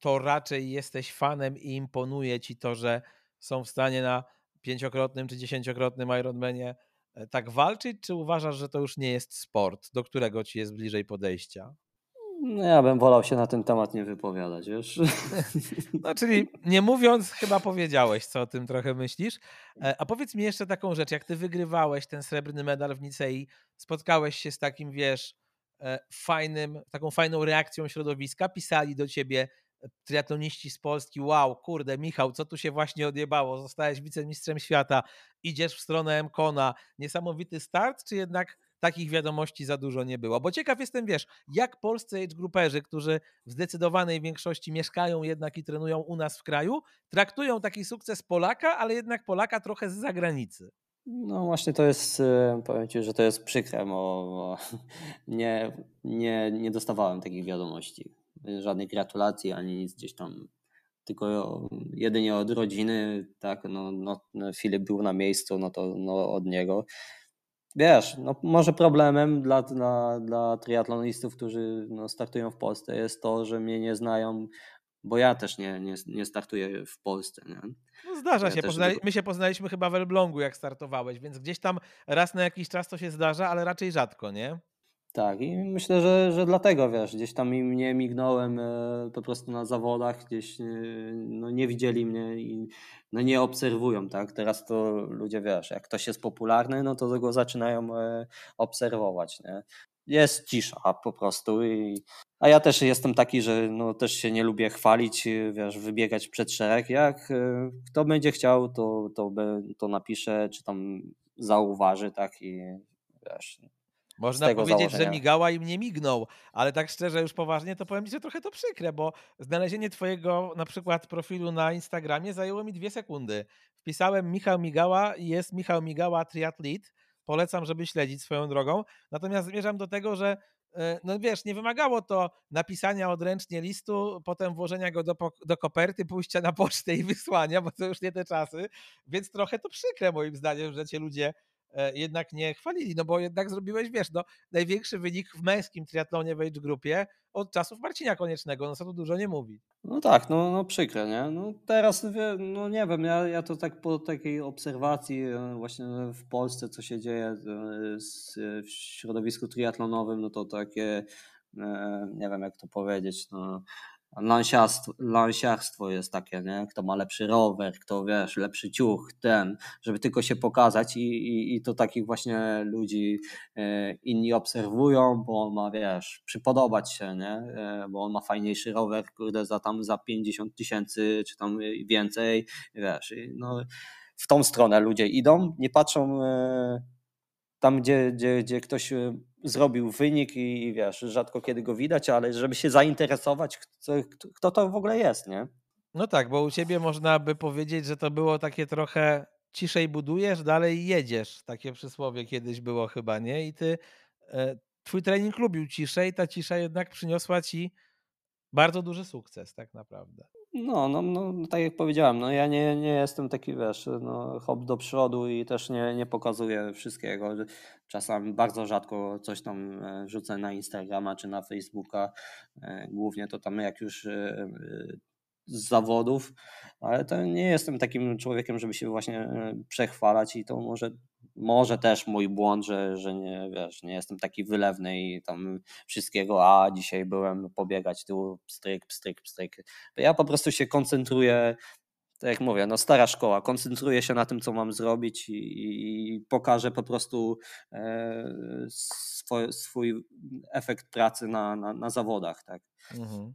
S1: to raczej jesteś fanem i imponuje ci to, że są w stanie na pięciokrotnym czy dziesięciokrotnym Ironmanie e, tak walczyć, czy uważasz, że to już nie jest sport, do którego ci jest bliżej podejścia?
S2: No ja bym wolał się na ten temat nie wypowiadać, wiesz.
S1: No, czyli nie mówiąc, chyba powiedziałeś, co o tym trochę myślisz. E, a powiedz mi jeszcze taką rzecz, jak ty wygrywałeś ten srebrny medal w Nicei, spotkałeś się z takim, wiesz, e, fajnym, taką fajną reakcją środowiska, pisali do ciebie triatloniści z Polski, wow, kurde, Michał, co tu się właśnie odjebało, zostałeś wicemistrzem świata, idziesz w stronę Mkona, niesamowity start, czy jednak takich wiadomości za dużo nie było. Bo ciekaw jestem, wiesz, jak polscy age grouperzy, którzy w zdecydowanej większości mieszkają jednak i trenują u nas w kraju, traktują taki sukces Polaka, ale jednak Polaka trochę z zagranicy.
S2: No właśnie to jest, e, powiem Ci, że to jest przykre, bo nie, nie, nie dostawałem takich wiadomości. Żadnych gratulacji, ani nic gdzieś tam tylko jedynie od rodziny, tak, no, no, Filip był na miejscu, no to no, od niego wiesz, no może problemem dla, dla, dla triatlonistów, którzy no, startują w Polsce jest to, że mnie nie znają, bo ja też nie, nie, nie startuję w Polsce. Nie?
S1: No zdarza ja się, poznali, my się poznaliśmy chyba w Elblągu jak startowałeś, więc gdzieś tam raz na jakiś czas to się zdarza, ale raczej rzadko, nie?
S2: Tak, i myślę, że, że dlatego wiesz, gdzieś tam im nie mignąłem e, po prostu na zawodach, gdzieś e, no, nie widzieli mnie i no, nie obserwują, tak? Teraz to ludzie wiesz, jak ktoś jest popularny, no to go zaczynają e, obserwować, nie? Jest cisza po prostu i a ja też jestem taki, że no, też się nie lubię chwalić, wiesz, wybiegać przed szereg. Jak kto będzie chciał, to, to, to napisze, czy tam zauważy, tak i wiesz,
S1: Można powiedzieć, założenia. że migała i mnie mignął, ale tak szczerze, już poważnie, to powiem ci, że trochę to przykre, bo znalezienie twojego na przykład profilu na Instagramie zajęło mi dwie sekundy. Wpisałem Michał Migała i jest Michał Migała Triathlete. Polecam, żeby śledzić swoją drogą. Natomiast zmierzam do tego, że e, no wiesz, nie wymagało to napisania odręcznie listu, potem włożenia go do, do koperty, pójścia na pocztę i wysłania, bo to już nie te czasy, więc trochę to przykre moim zdaniem, że cię ludzie jednak nie chwalili, no bo jednak zrobiłeś, wiesz, no, największy wynik w męskim triatlonie w age grupie od czasów Marcina Koniecznego, no co tu dużo nie mówi.
S2: No tak, no, no przykre, nie? No teraz, no nie wiem, ja, ja to tak po takiej obserwacji e, właśnie w Polsce, co się dzieje e, w środowisku triatlonowym, no to takie, nie wiem jak to powiedzieć, no lansiarstwo, jest takie, nie? Kto ma lepszy rower, kto wiesz, lepszy ciuch, ten, żeby tylko się pokazać i, i, i to takich właśnie ludzi e, inni obserwują, bo on ma, wiesz, przypodobać się, nie? E, bo on ma fajniejszy rower, kurde, za tam za 50 tysięcy czy tam więcej, wiesz, no w tą stronę ludzie idą, nie patrzą e, tam, gdzie, gdzie, gdzie ktoś zrobił wynik i, i wiesz, rzadko kiedy go widać, ale żeby się zainteresować, kto, kto to w ogóle jest, nie?
S1: No tak, bo u ciebie można by powiedzieć, że to było takie trochę ciszej budujesz, dalej jedziesz. Takie przysłowie kiedyś było chyba, nie? I ty, e, twój trening lubił ciszej, ta cisza jednak przyniosła ci bardzo duży sukces tak naprawdę.
S2: No, no, no, no, tak jak powiedziałem, no ja nie, nie jestem taki, wiesz, no, hop do przodu i też nie, nie pokazuję wszystkiego. Czasami bardzo rzadko coś tam e, wrzucę na Instagrama czy na Facebooka. E, głównie to tam jak już e, z zawodów, ale to nie jestem takim człowiekiem, żeby się właśnie przechwalać i to może może też mój błąd, że, że nie, wiesz, nie jestem taki wylewny i tam wszystkiego, a dzisiaj byłem pobiegać tu, pstryk, pstryk, pstryk. Ja po prostu się koncentruję, tak jak mówię, no stara szkoła, koncentruję się na tym, co mam zrobić i, i pokażę po prostu e, swój, swój efekt pracy na, na, na zawodach, tak. Mhm.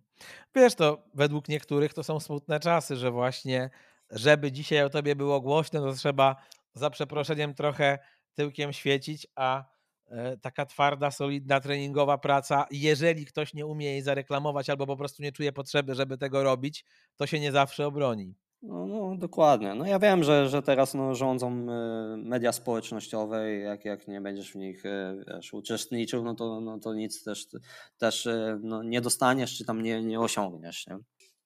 S1: Wiesz, to według niektórych to są smutne czasy, że właśnie żeby dzisiaj o tobie było głośno, to trzeba za przeproszeniem trochę tyłkiem świecić, a e, taka twarda, solidna, treningowa praca, jeżeli ktoś nie umie jej zareklamować albo po prostu nie czuje potrzeby, żeby tego robić, to się nie zawsze obroni.
S2: No, no dokładnie. No ja wiem, że, że teraz no, rządzą e, media społecznościowe i jak, jak nie będziesz w nich e, wiesz, uczestniczył, no to, no to nic też, też no, nie dostaniesz, czy tam nie, nie osiągniesz. Nie?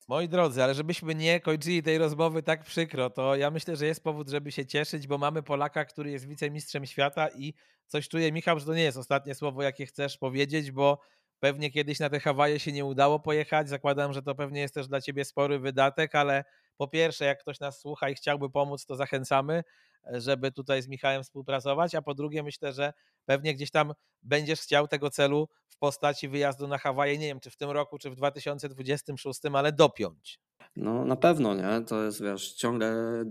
S1: Moi drodzy, ale żebyśmy nie kończyli tej rozmowy tak przykro, to ja myślę, że jest powód, żeby się cieszyć, bo mamy Polaka, który jest wicemistrzem świata i coś czuję, Michał, że to nie jest ostatnie słowo, jakie chcesz powiedzieć, bo pewnie kiedyś na te Hawaje się nie udało pojechać. Zakładam, że to pewnie jest też dla ciebie spory wydatek, ale po pierwsze, jak ktoś nas słucha i chciałby pomóc, to zachęcamy, żeby tutaj z Michałem współpracować, a po drugie myślę, że pewnie gdzieś tam będziesz chciał tego celu w postaci wyjazdu na Hawaje, nie wiem, czy w tym roku, czy w 2026, ale dopiąć.
S2: No na pewno, nie? To jest, wiesz, ciągle e,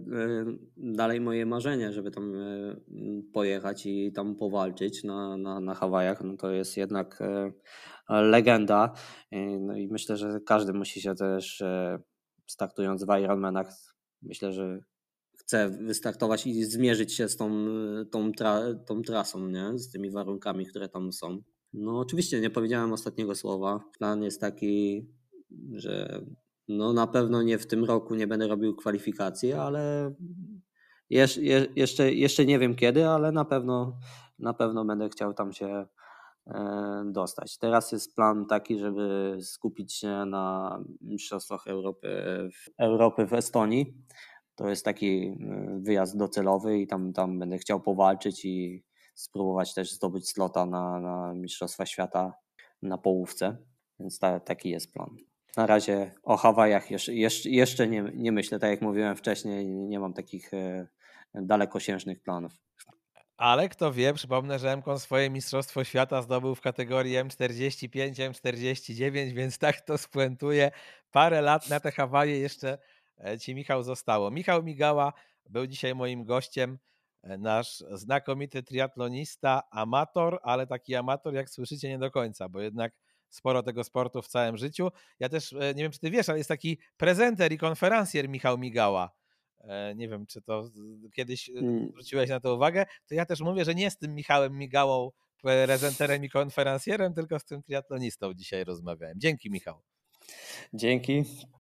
S2: dalej moje marzenie, żeby tam e, pojechać i tam powalczyć na, na, na Hawajach. No to jest jednak e, legenda. No i myślę, że każdy musi się też startując w Ironmanach, myślę, że chce wystartować i zmierzyć się z tą, tą, tra, tą trasą, nie? z tymi warunkami, które tam są. No oczywiście nie powiedziałem ostatniego słowa. Plan jest taki, że no na pewno nie w tym roku nie będę robił kwalifikacji, ale jeszcze, jeszcze, jeszcze nie wiem kiedy, ale na pewno, na pewno będę chciał tam się dostać. Teraz jest plan taki, żeby skupić się na Mistrzostwach Europy, Europy w Estonii to jest taki y, wyjazd docelowy i tam, tam będę chciał powalczyć i spróbować też zdobyć slota na, na Mistrzostwa Świata na połówce, więc ta, taki jest plan. Na razie o Hawajach jeszcze, jeszcze, jeszcze nie, nie myślę, tak jak mówiłem wcześniej, nie mam takich e, dalekosiężnych planów.
S1: Ale kto wie, przypomnę, że MKON swoje Mistrzostwo Świata zdobył w kategorii M45, M49, więc tak to spuentuje. Parę lat na te Hawaje jeszcze E, ci Michał zostało. Michał Migała był dzisiaj moim gościem, e, nasz znakomity triatlonista, amator, ale taki amator, jak słyszycie, nie do końca, bo jednak sporo tego sportu w całym życiu. Ja też, e, nie wiem, czy ty wiesz, ale jest taki prezenter i konferencjer Michał Migała. E, nie wiem, czy to kiedyś e, mm. zwróciłeś na to uwagę. To ja też mówię, że nie z tym Michałem Migałą, e, prezenterem i konferencjerem, tylko z tym triatlonistą dzisiaj rozmawiałem. Dzięki, Michał.
S2: Dzięki.